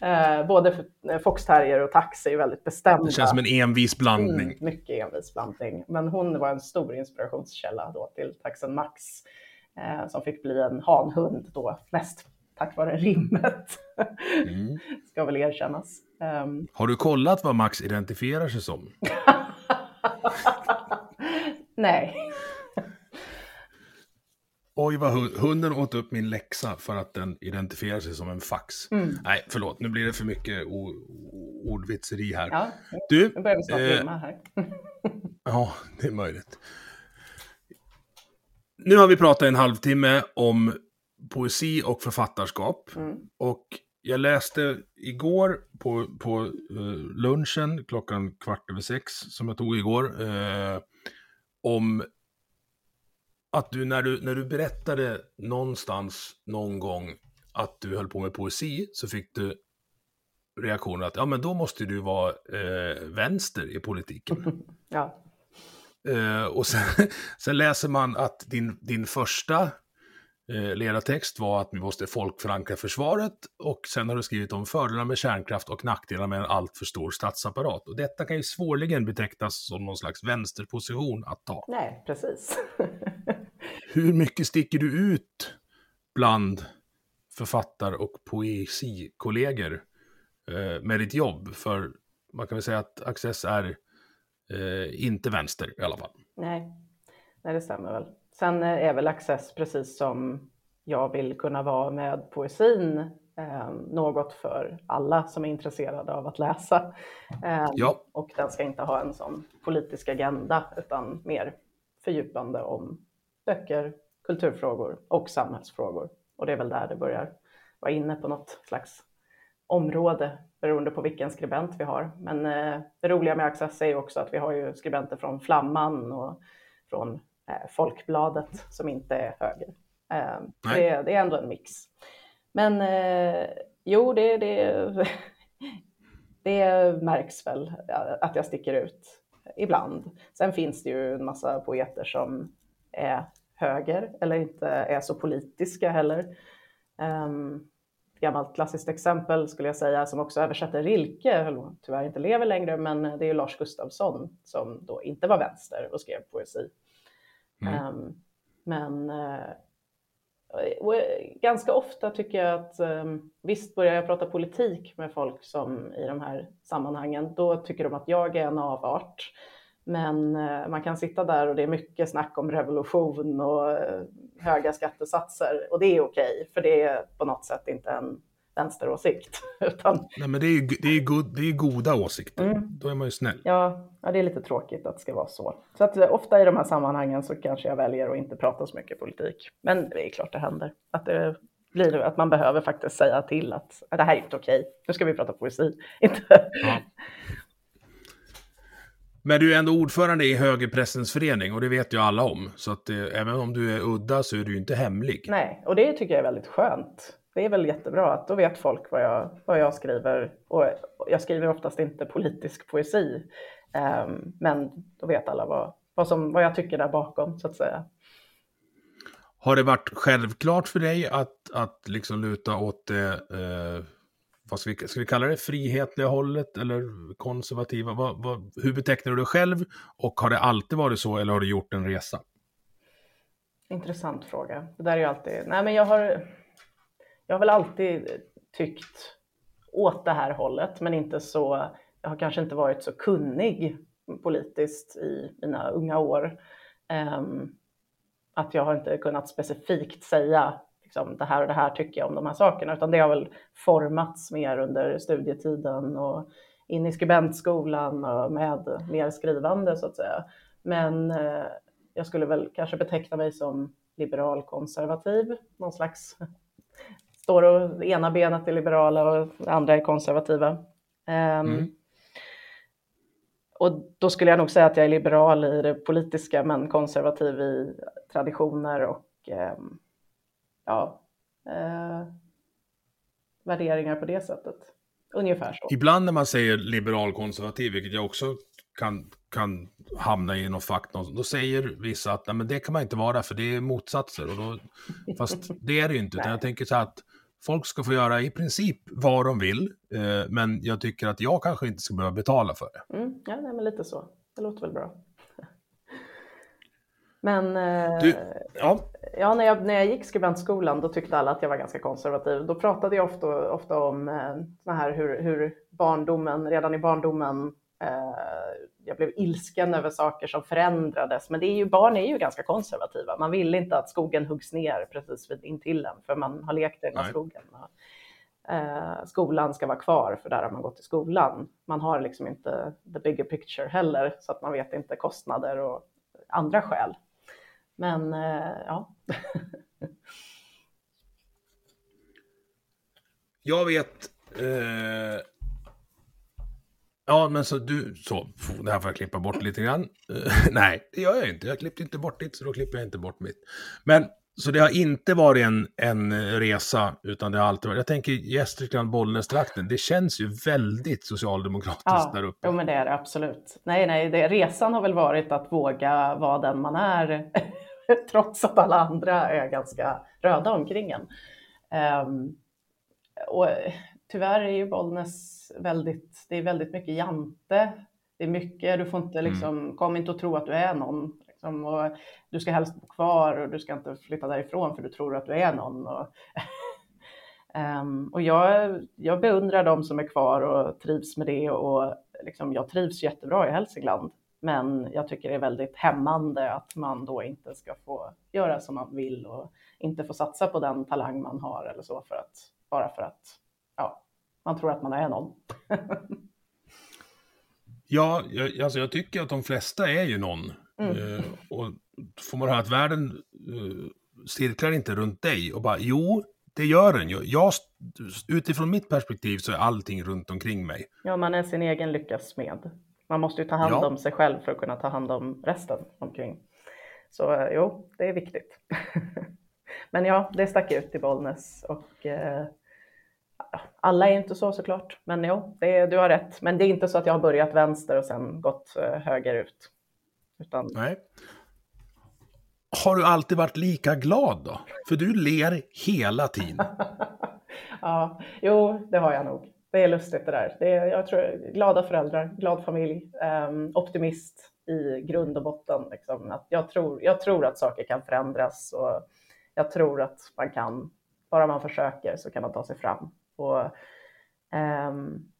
Ehm, både foxterrier och taxi är väldigt bestämda. Det känns som en envis blandning. Mm, mycket envis blandning. Men hon var en stor inspirationskälla då till taxen Max eh, som fick bli en hanhund då, mest tack vare rimmet. Mm. Ska väl erkännas. Um... Har du kollat vad Max identifierar sig som? Nej. Oj vad hunden åt upp min läxa för att den identifierar sig som en fax. Mm. Nej, förlåt, nu blir det för mycket ordvitseri här. Ja, du, nu börjar vi snart eh, här. ja, det är möjligt. Nu har vi pratat en halvtimme om poesi och författarskap. Mm. Och jag läste igår på, på uh, lunchen, klockan kvart över sex, som jag tog igår, uh, om att du när, du när du berättade någonstans någon gång att du höll på med poesi så fick du reaktionen att ja men då måste du vara eh, vänster i politiken. ja. Eh, och sen, sen, läser man att din, din första eh, ledartext var att vi måste folkförankra försvaret och sen har du skrivit om fördelar med kärnkraft och nackdelar med en alltför stor statsapparat. Och detta kan ju svårligen betecknas som någon slags vänsterposition att ta. Nej, precis. Hur mycket sticker du ut bland författar och poesikollegor eh, med ditt jobb? För man kan väl säga att Access är eh, inte vänster i alla fall. Nej, Nej det stämmer väl. Sen är väl Access precis som jag vill kunna vara med poesin eh, något för alla som är intresserade av att läsa. Eh, ja. Och den ska inte ha en sån politisk agenda utan mer fördjupande om böcker, kulturfrågor och samhällsfrågor. Och det är väl där det börjar vara inne på något slags område beroende på vilken skribent vi har. Men eh, det roliga med Access är också att vi har ju skribenter från Flamman och från eh, Folkbladet som inte är höger. Eh, det, det, är ändå en mix. Men eh, jo, det, det, det märks väl att jag sticker ut. ibland. Sen finns det ju en massa poeter som är höger eller inte är så politiska heller. Um, gammalt klassiskt exempel skulle jag säga som också översätter Rilke, tyvärr inte lever längre, men det är ju Lars Gustafsson som då inte var vänster och skrev poesi. Mm. Um, men uh, ganska ofta tycker jag att um, visst börjar jag prata politik med folk som i de här sammanhangen, då tycker de att jag är en avart. Men uh, man kan sitta där och det är mycket snack om revolution och uh, höga skattesatser och det är okej, okay, för det är på något sätt inte en vänsteråsikt. Utan... Nej, men det är ju det är god, det är goda åsikter. Mm. Då är man ju snäll. Ja, ja, det är lite tråkigt att det ska vara så. Så att eh, ofta i de här sammanhangen så kanske jag väljer att inte prata så mycket politik. Men det är klart det händer. Att, det blir, att man behöver faktiskt säga till att, att det här är inte okej. Nu ska vi prata poesi. Inte... Ja. Men du är ändå ordförande i Högerpressens förening och det vet ju alla om. Så att eh, även om du är udda så är du ju inte hemlig. Nej, och det tycker jag är väldigt skönt det är väl jättebra att då vet folk vad jag, vad jag skriver. Och jag skriver oftast inte politisk poesi, um, men då vet alla vad, vad, som, vad jag tycker där bakom, så att säga. Har det varit självklart för dig att, att liksom luta åt det, eh, vad ska vi, ska vi kalla det, frihetliga hållet eller konservativa? Vad, vad, hur betecknar du dig själv och har det alltid varit så eller har du gjort en resa? Intressant fråga. Det där är ju alltid, nej men jag har jag har väl alltid tyckt åt det här hållet, men inte så, jag har kanske inte varit så kunnig politiskt i mina unga år. Um, att jag har inte kunnat specifikt säga liksom, det här och det här tycker jag om de här sakerna, utan det har väl formats mer under studietiden och in i skribentskolan och med mer skrivande så att säga. Men eh, jag skulle väl kanske beteckna mig som liberal konservativ, någon slags står och ena benet är liberala och andra är konservativa. Um, mm. Och då skulle jag nog säga att jag är liberal i det politiska men konservativ i traditioner och um, ja, uh, värderingar på det sättet. Ungefär så. Ibland när man säger liberal konservativ, vilket jag också kan, kan hamna i något fack, då säger vissa att nej, men det kan man inte vara för det är motsatser. Och då, fast det är det ju inte, utan jag tänker så här att Folk ska få göra i princip vad de vill, eh, men jag tycker att jag kanske inte ska behöva betala för det. Mm, ja, nej, men lite så. Det låter väl bra. Men eh, du, ja. Ja, när, jag, när jag gick skribentskolan då tyckte alla att jag var ganska konservativ. Då pratade jag ofta, ofta om eh, här hur, hur barndomen, redan i barndomen eh, jag blev ilsken över saker som förändrades. Men det är ju, barn är ju ganska konservativa. Man vill inte att skogen huggs ner precis vid intill en, för man har lekt i den här skogen. Eh, skolan ska vara kvar, för där har man gått i skolan. Man har liksom inte the bigger picture heller, så att man vet inte kostnader och andra skäl. Men eh, ja. jag vet eh Ja, men så du, så, det här får jag klippa bort lite grann. Uh, nej, det gör jag inte. Jag klippte inte bort ditt, så då klipper jag inte bort mitt. Men, så det har inte varit en, en resa, utan det har alltid varit, jag tänker Gästrikland, Bollnäs-trakten, det känns ju väldigt socialdemokratiskt ja, där uppe. Ja, men det är det absolut. Nej, nej, det, resan har väl varit att våga vara den man är, trots att alla andra är ganska röda omkring en. Um, och tyvärr är ju Bollnäs väldigt, det är väldigt mycket jante. Det är mycket, du får inte mm. liksom, mm. kom inte och tro att du är någon. Liksom, och du ska helst bo kvar och du ska inte flytta därifrån för du tror att du är någon. Och, um, och jag, jag beundrar de som är kvar och trivs med det och liksom, jag trivs jättebra i Hälsingland. Men jag tycker det är väldigt hämmande att man då inte ska få göra som man vill och inte få satsa på den talang man har eller så för att, bara för att ja, man tror att man är någon. ja, jag, alltså jag tycker att de flesta är ju någon. Mm. Eh, och får man höra att världen eh, cirklar inte runt dig och bara jo, det gör den ju. Jag, utifrån mitt perspektiv så är allting runt omkring mig. Ja, man är sin egen lyckas smed. Man måste ju ta hand ja. om sig själv för att kunna ta hand om resten omkring. Så eh, jo, det är viktigt. Men ja, det stack ut i Bollnäs och eh, alla är inte så såklart, men jo, det, du har rätt. Men det är inte så att jag har börjat vänster och sen gått eh, högerut. Utan... Nej. Har du alltid varit lika glad då? För du ler hela tiden. ja, jo, det har jag nog. Det är lustigt det där. Det är, jag tror, glada föräldrar, glad familj, um, optimist i grund och botten. Liksom. Att jag, tror, jag tror att saker kan förändras och jag tror att man kan, bara man försöker så kan man ta sig fram. Och, um,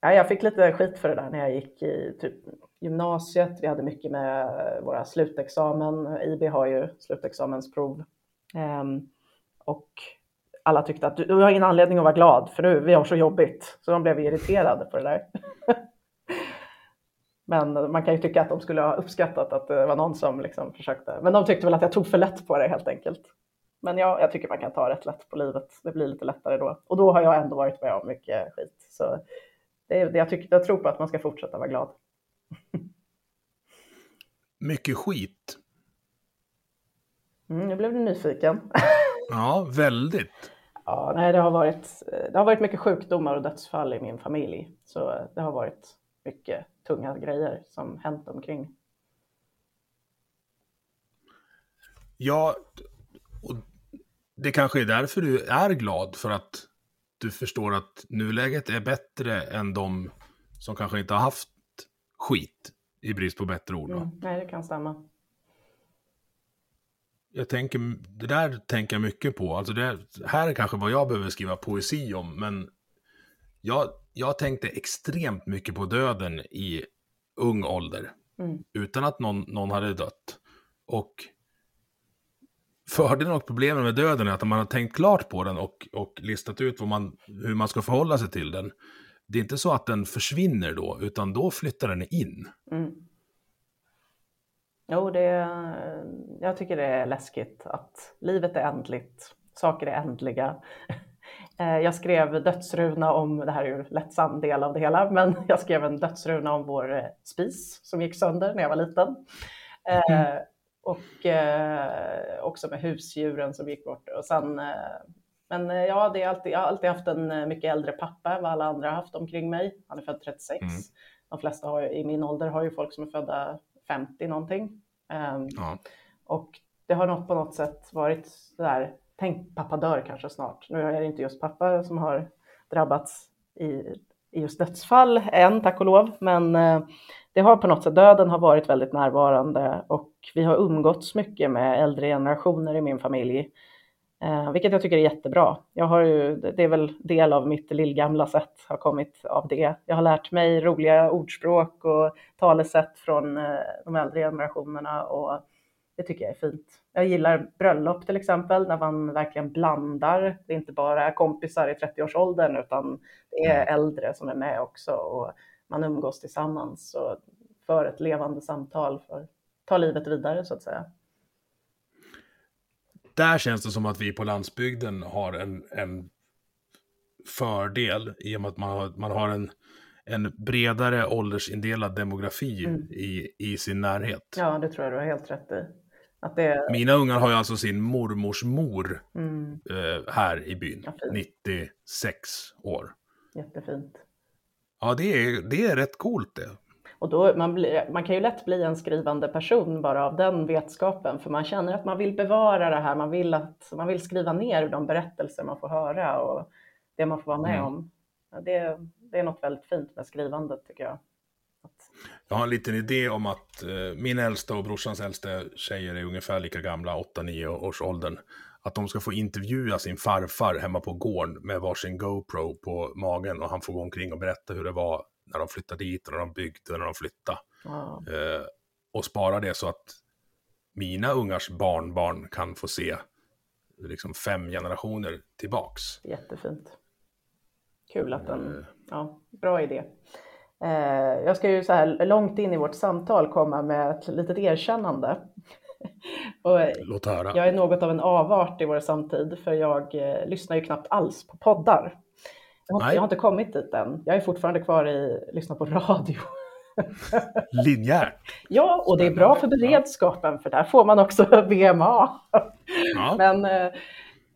ja, jag fick lite skit för det där när jag gick i typ, gymnasiet. Vi hade mycket med våra slutexamen. IB har ju slutexamensprov. Um, och alla tyckte att du, du, har ingen anledning att vara glad för nu, vi har så jobbigt. Så de blev irriterade på det där. Men man kan ju tycka att de skulle ha uppskattat att det var någon som liksom försökte. Men de tyckte väl att jag tog för lätt på det helt enkelt. Men ja, jag tycker man kan ta rätt lätt på livet. Det blir lite lättare då. Och då har jag ändå varit med om mycket skit. Så det är det jag, tycker, jag tror på att man ska fortsätta vara glad. mycket skit. Mm, nu blev du nyfiken. ja, väldigt. Ja, nej, det har, varit, det har varit mycket sjukdomar och dödsfall i min familj. Så det har varit mycket tunga grejer som hänt omkring. Ja, det kanske är därför du är glad, för att du förstår att nuläget är bättre än de som kanske inte har haft skit, i brist på bättre ord. Mm, nej, det kan stämma. Jag tänker, det där tänker jag mycket på. Alltså det här är kanske vad jag behöver skriva poesi om, men jag, jag tänkte extremt mycket på döden i ung ålder. Mm. Utan att någon, någon hade dött. Och fördelen och problemen med döden är att man har tänkt klart på den och, och listat ut man, hur man ska förhålla sig till den. Det är inte så att den försvinner då, utan då flyttar den in. Mm. Jo, det, jag tycker det är läskigt att livet är ändligt, saker är ändliga. Eh, jag skrev dödsruna om, det här är ju lättsam del av det hela, men jag skrev en dödsruna om vår eh, spis som gick sönder när jag var liten. Mm. Eh, och eh, också med husdjuren som gick bort. Och sen, eh, men ja, det är alltid, jag har alltid haft en mycket äldre pappa än vad alla andra har haft omkring mig. Han är född 36. Mm. De flesta har, i min ålder har ju folk som är födda 50 någonting. Um, ja. Och det har något på något sätt varit sådär, tänk pappa dör kanske snart. Nu är det inte just pappa som har drabbats i, i just dödsfall än, tack och lov, men uh, det har på något sätt, döden har varit väldigt närvarande och vi har umgåtts mycket med äldre generationer i min familj. Eh, vilket jag tycker är jättebra. Jag har ju, det är väl del av mitt lillgamla sätt har kommit av det. Jag har lärt mig roliga ordspråk och talesätt från eh, de äldre generationerna och det tycker jag är fint. Jag gillar bröllop till exempel, när man verkligen blandar. Det är inte bara kompisar i 30-årsåldern utan det är äldre som är med också och man umgås tillsammans och för ett levande samtal för ta livet vidare så att säga där känns det som att vi på landsbygden har en, en fördel i och med att man har, man har en, en bredare åldersindelad demografi mm. i, i sin närhet. Ja, det tror jag du har helt rätt i. Det... Mina ungar har ju alltså sin mormors mor mm. eh, här i byn, ja, 96 år. Jättefint. Ja, det är, det är rätt coolt det. Och då, man, blir, man kan ju lätt bli en skrivande person bara av den vetskapen, för man känner att man vill bevara det här, man vill, att, man vill skriva ner de berättelser man får höra och det man får vara med mm. om. Det, det är något väldigt fint med skrivandet tycker jag. Jag har en liten idé om att eh, min äldsta och brorsans äldsta tjejer är ungefär lika gamla, 8-9 års åldern. Att de ska få intervjua sin farfar hemma på gården med varsin GoPro på magen och han får gå omkring och berätta hur det var när de flyttade dit och när de byggde och när de flyttade. Wow. Eh, och spara det så att mina ungars barnbarn kan få se liksom fem generationer tillbaks. Jättefint. Kul att den, eh. ja, bra idé. Eh, jag ska ju så här långt in i vårt samtal komma med ett litet erkännande. och Låt höra. Jag är något av en avart i vår samtid, för jag eh, lyssnar ju knappt alls på poddar. Jag har, jag har, inte kommit dit än. Jag är fortfarande kvar i lyssna på radio. Linjärt. ja, och det är bra för beredskapen, för där får man också VMA. Ja. Men eh,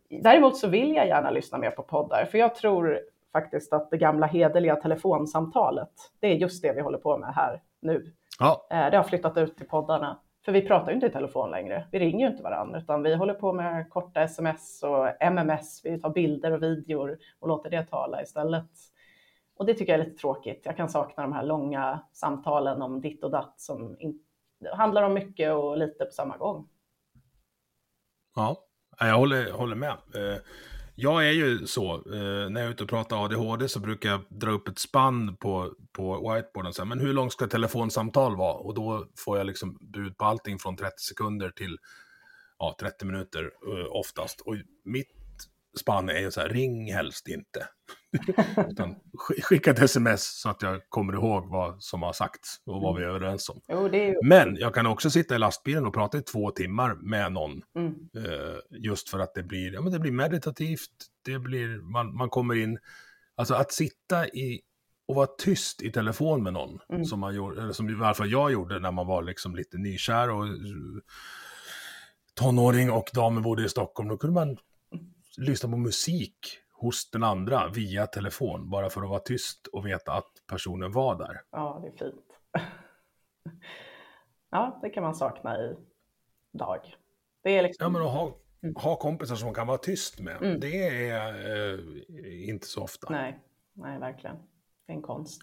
däremot så vill jag gärna lyssna mer på poddar, för jag tror faktiskt att det gamla hederliga telefonsamtalet, det är just det vi håller på med här nu. Ja, Eh, Det har flyttat ut till poddarna. För vi pratar ju inte i telefon längre. Vi ringer ju inte varandra, utan vi håller på med korta sms och MMS. Vi tar bilder och videor och låter det tala istället. Och det tycker jag är lite tråkigt. Jag kan sakna de här långa samtalen om ditt och datt som handlar om mycket och lite på samma gång. ja. Ja, jag håller, håller med. Eh, jag är ju så, eh, när jag är ute och pratar ADHD så brukar jag dra upp ett spann på, på whiteboarden och säga, men hur långt ska telefonsamtal vara? Och då får jag liksom bud på allting från 30 sekunder till ja, 30 minuter eh, oftast. Och mitt spann är ju så här, ring helst inte. Utan sk- skicka ett sms så att jag kommer ihåg vad som har sagts och vad vi är överens om. Jo, det är ju... Men jag kan också sitta i lastbilen och prata i två timmar med någon. Mm. Eh, just för att det blir, ja, men det blir meditativt, det blir, man, man kommer in, alltså att sitta i och vara tyst i telefon med någon, Mm. som, man gjorde, eller som i alla fall jag gjorde när man var liksom lite nykär och eh, tonåring och damen bodde i Stockholm, då kunde man lyssna på musik hos den andra via telefon, bara för att vara tyst och veta att personen var där. Ja, det är fint. ja, det kan man sakna i dag. Det är liksom... Ja, men att ha, ha kompisar som man kan vara tyst med, Mm. det är eh, inte så ofta. Nej, nej, verkligen. Det är en konst.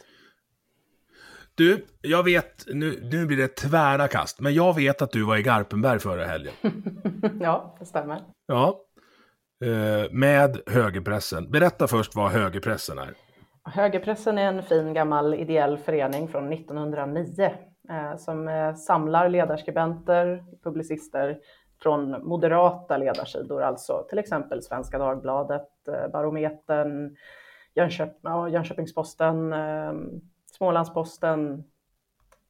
Du, jag vet, nu, nu blir det tvära kast, men jag vet att du var i Garpenberg förra helgen. ja, det stämmer. Ja. Eh, med högerpressen. Berätta först vad högerpressen är. Högerpressen är en fin gammal ideell förening från 1909 eh, som eh, samlar ledarskribenter, publicister från moderata ledarsidor, alltså till exempel Svenska Dagbladet, eh, Barometern, Jönköp ja, Jönköpingsposten, eh, Smålandsposten,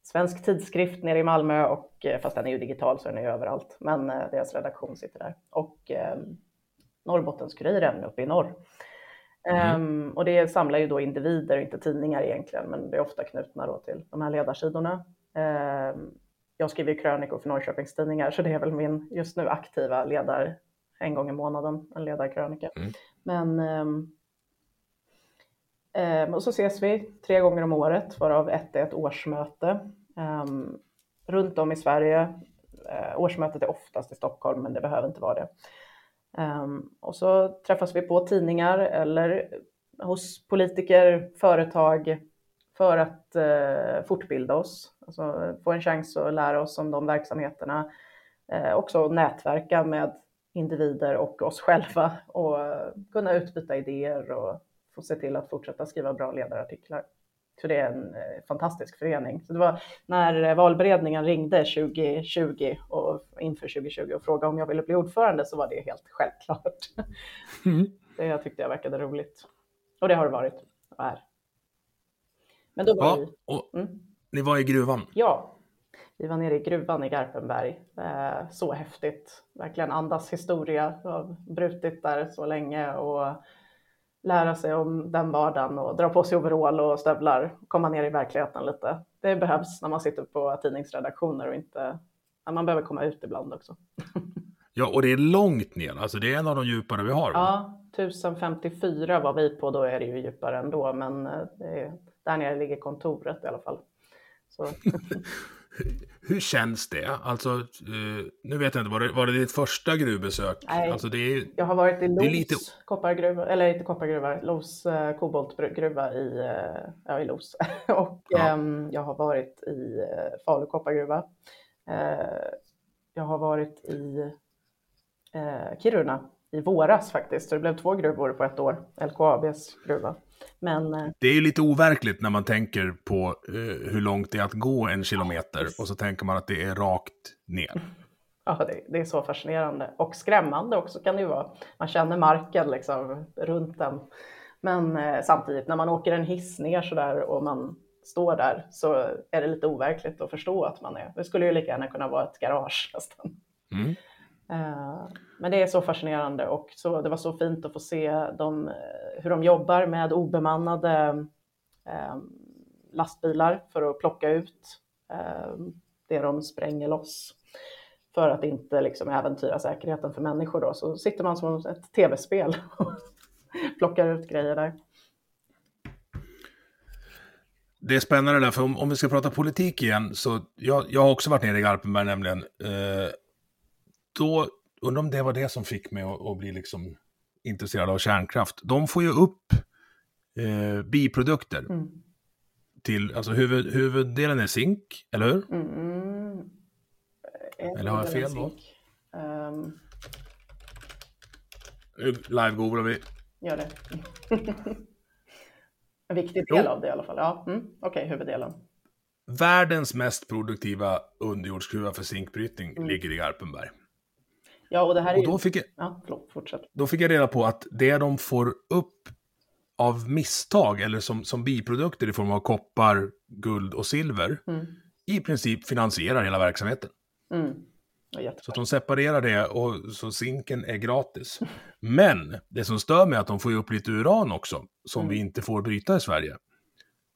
Svensk tidskrift nere i Malmö, och, eh, fast den är ju digital så den är överallt, men eh, deras redaktion sitter där. Och eh, Norrbottens-Kuriren uppe i norr. Ehm, och det samlar ju då individer, inte tidningar egentligen, men det är ofta knutna då till de här ledarsidorna. Ehm, jag skriver ju krönikor för Norrköpings tidningar, så det är väl min just nu aktiva ledar, en gång i månaden, en ledarkrönika. Mm. Men ehm, ehm, och så ses vi tre gånger om året, varav ett är ett årsmöte. Runt om i Sverige. Eh, årsmötet är oftast i Stockholm, men det behöver inte vara det. Ehm, och så träffas vi på tidningar eller hos politiker, företag för att eh, fortbilda oss, alltså få en chans att lära oss om de verksamheterna. Eh, också nätverka med individer och oss själva och eh, kunna utbyta idéer och få se till att fortsätta skriva bra ledarartiklar. Så det är en eh, fantastisk förening. Så det var när eh, valberedningen ringde 2020 och inför 2020 och frågade om jag ville bli ordförande så var det helt självklart. Det jag tyckte jag verkade roligt. Och det har det varit och är. Men då var Ja, vi, mm, ni var i gruvan. ja, vi var nere i gruvan i Garpenberg. Eh, så häftigt. Verkligen andas historia. Jag har brutit där så länge och lära sig om den vardagen och dra på sig overall och stövlar. Komma ner i verkligheten lite. Det behövs när man sitter på tidningsredaktioner och inte... när man behöver komma ut ibland också. Ja, och det är långt ner. Alltså det är en av de djupare vi har. va? Ja, 1054 var vi på, då är det ju djupare ändå, men eh, är, där nere ligger kontoret i alla fall. Hur känns det? Alltså, eh, nu vet jag inte, var det, var det ditt första gruvbesök? Nej. Alltså det är jag har varit i Los lite- koppargruva, eller inte koppargruva, Los eh, koboltgruva i, eh, ja, i Los. Och Ja. ehm, jag har varit i eh, Falu koppargruva. Eh, jag har varit i eh, Kiruna i våras faktiskt, så det blev två gruvor på ett år, LKABs gruva. Men eh, Det är ju lite overkligt när man tänker på eh, hur långt det är att gå en kilometer och så tänker man att det är rakt ner. Ja, det, det är så fascinerande och skrämmande också kan det ju vara. Man känner marken liksom runt den. Men eh, samtidigt när man åker en hiss ner så där och man står där så är det lite overkligt att förstå att man är. Det skulle ju lika gärna kunna vara ett garage nästan. Mm. Eh, men det är så fascinerande och så, det var så fint att få se dem, eh, hur de jobbar med obemannade eh, lastbilar för att plocka ut eh, det de spränger loss. för att inte liksom äventyra säkerheten för människor då, så sitter man som ett tv-spel och plockar ut grejer där. Det är spännande där, för om, om vi ska prata politik igen, så jag, jag har också varit nere i Garpenberg nämligen. Eh, då, undrar om det var det som fick mig att, att bli liksom intresserad av kärnkraft. De får ju upp eh, biprodukter. Mm. Till, alltså huvud, huvuddelen är zink, eller hur? Mm. Eller har jag fel då? Um... Live-googlar vi. Gör det. En viktig del jo. av det i alla fall. Ja, mm. okej, okay, huvuddelen. Världens mest produktiva underjordsgruva för zinkbrytning mm. ligger i Garpenberg. Ja, och det här är och då fick jag, ja, förlåt, fortsätt. Då fick jag reda på att det de får upp av misstag eller som, som biprodukter i form av koppar, guld och silver mm. i princip finansierar hela verksamheten. Mm. Så att de separerar det och så zinken är gratis. Men det som stör mig är att de får upp lite uran också, som mm. vi inte får bryta i Sverige.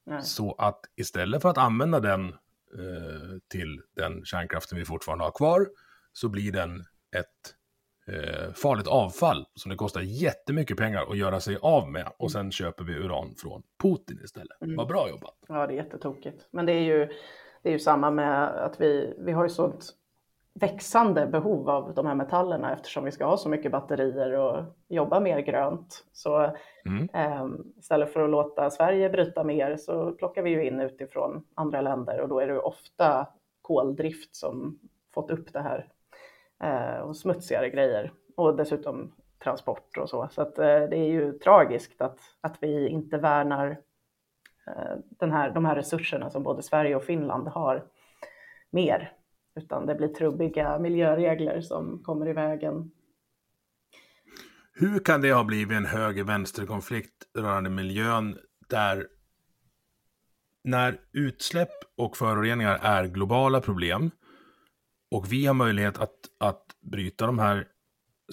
Nej. Så att istället för att använda den eh, till den kärnkraften vi fortfarande har kvar, så blir den ett eh, farligt avfall som det kostar jättemycket pengar att göra sig av med. Och sen köper vi uran från Putin istället. Mm. Vad bra jobbat! Ja, det är jättetokigt. Men det är ju, det är ju samma med att vi, vi har ju sånt växande behov av de här metallerna eftersom vi ska ha så mycket batterier och jobba mer grönt. Så mm. eh, istället för att låta Sverige bryta mer så plockar vi ju in utifrån andra länder och då är det ofta koldrift som fått upp det här Eh, och smutsigare grejer och dessutom transport och så. Så att, eh, det är ju tragiskt att, att vi inte värnar eh, den här, de här resurserna som både Sverige och Finland har mer utan det blir trubbiga miljöregler som kommer i vägen. Hur kan det ha blivit en höger-vänster-konflikt rörande miljön där när utsläpp och föroreningar är globala problem och vi har möjlighet att, att bryta de här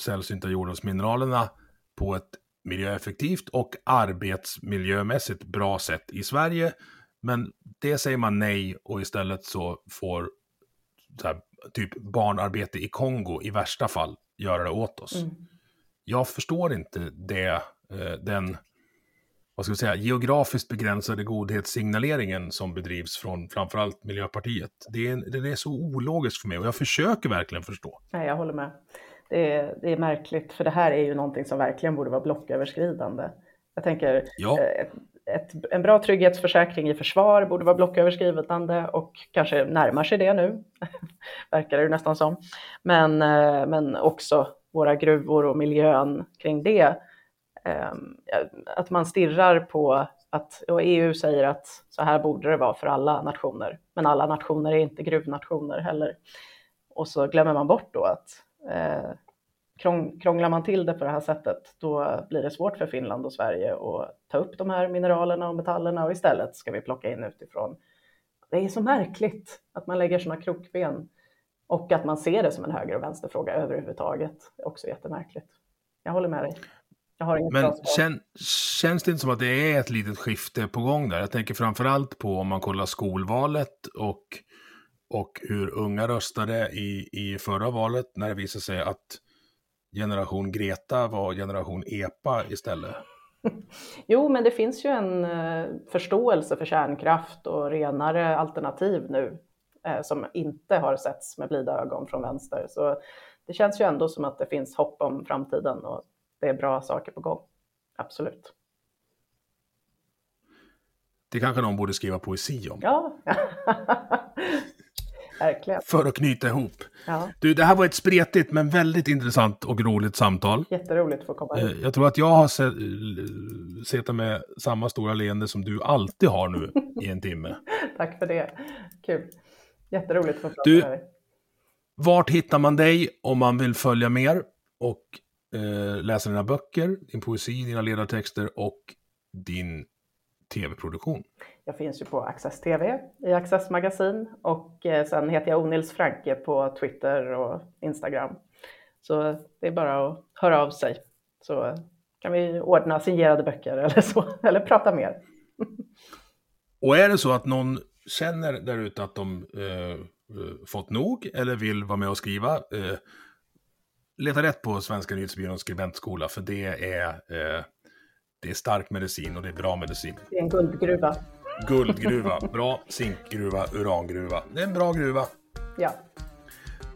sällsynta jordartsmineralerna på ett miljöeffektivt och arbetsmiljömässigt bra sätt i Sverige. Men det säger man nej och istället så får här, typ barnarbete i Kongo i värsta fall göra det åt oss. Mm. Jag förstår inte det, eh, den vad ska vi säga, geografiskt begränsade godhetssignaleringen som bedrivs från framförallt Miljöpartiet. Det är, det är så ologiskt för mig och jag försöker verkligen förstå. Nej, jag håller med. Det är, det är märkligt, för det här är ju någonting som verkligen borde vara blocköverskridande. Jag tänker, ja. Eh, ett, en bra trygghetsförsäkring i försvar borde vara blocköverskridande och kanske närmar sig det nu, verkar det nästan som. Men, eh, men också våra gruvor och miljön kring det. Ehm, att man stirrar på att, och EU säger att så här borde det vara för alla nationer, men alla nationer är inte gruvnationer heller. Och så glömmer man bort då att eh, krånglar man till det på det här sättet, då blir det svårt för Finland och Sverige att ta upp de här mineralerna och metallerna och istället ska vi plocka in utifrån. Det är så märkligt att man lägger sådana krokben och att man ser det som en höger och vänsterfråga överhuvudtaget. Det är också jättemärkligt. Jag håller med dig. Men kän, känns det inte som att det är ett litet skifte på gång där? Jag tänker framför allt på om man kollar skolvalet och, och hur unga röstade i, i förra valet när det visade sig att generation Greta var generation EPA istället? Jo, men det finns ju en eh, förståelse för kärnkraft och renare alternativ nu eh, som inte har setts med blida ögon från vänster. Så det känns ju ändå som att det finns hopp om framtiden och det är bra saker på gång. Absolut. Det kanske någon borde skriva poesi om. Ja, Verkligen. För att knyta ihop. Ja. Du, det här var ett spretigt men väldigt intressant och roligt samtal. Jätteroligt att få komma hit. Eh, jag tror att jag har sett med samma stora leende som du alltid har nu i en timme. Tack för det. Kul. Jätteroligt att få prata du, med dig. Vart hittar man dig om man vill följa mer och eh, läsa dina böcker, din poesi, dina ledartexter och din tv-produktion? Jag finns ju på Access TV i Access Magasin och eh, sen heter jag Onils Franke på Twitter och Instagram. Så det är bara att höra av sig så kan vi ordna signerade böcker eller så, eller prata mer. Och är det så att någon känner där ute att de eh, eh, fått nog eller vill vara med och skriva, eh, leta rätt på Svenska nyhetsbyråns skribentskola, för det är, eh, det är stark medicin och det är bra medicin. Det är en guldgruva. Guldgruva, bra zinkgruva, urangruva. Det är en bra gruva. Ja,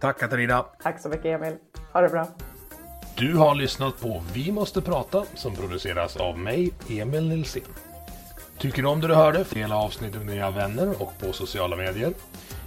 Tack Katarina. tack så mycket Emil. Ha det bra. Du har lyssnat på Vi måste prata som produceras av mig, Emil Nilsson. Tycker du om det du hörde? Dela avsnittet med dina vänner och på sociala medier.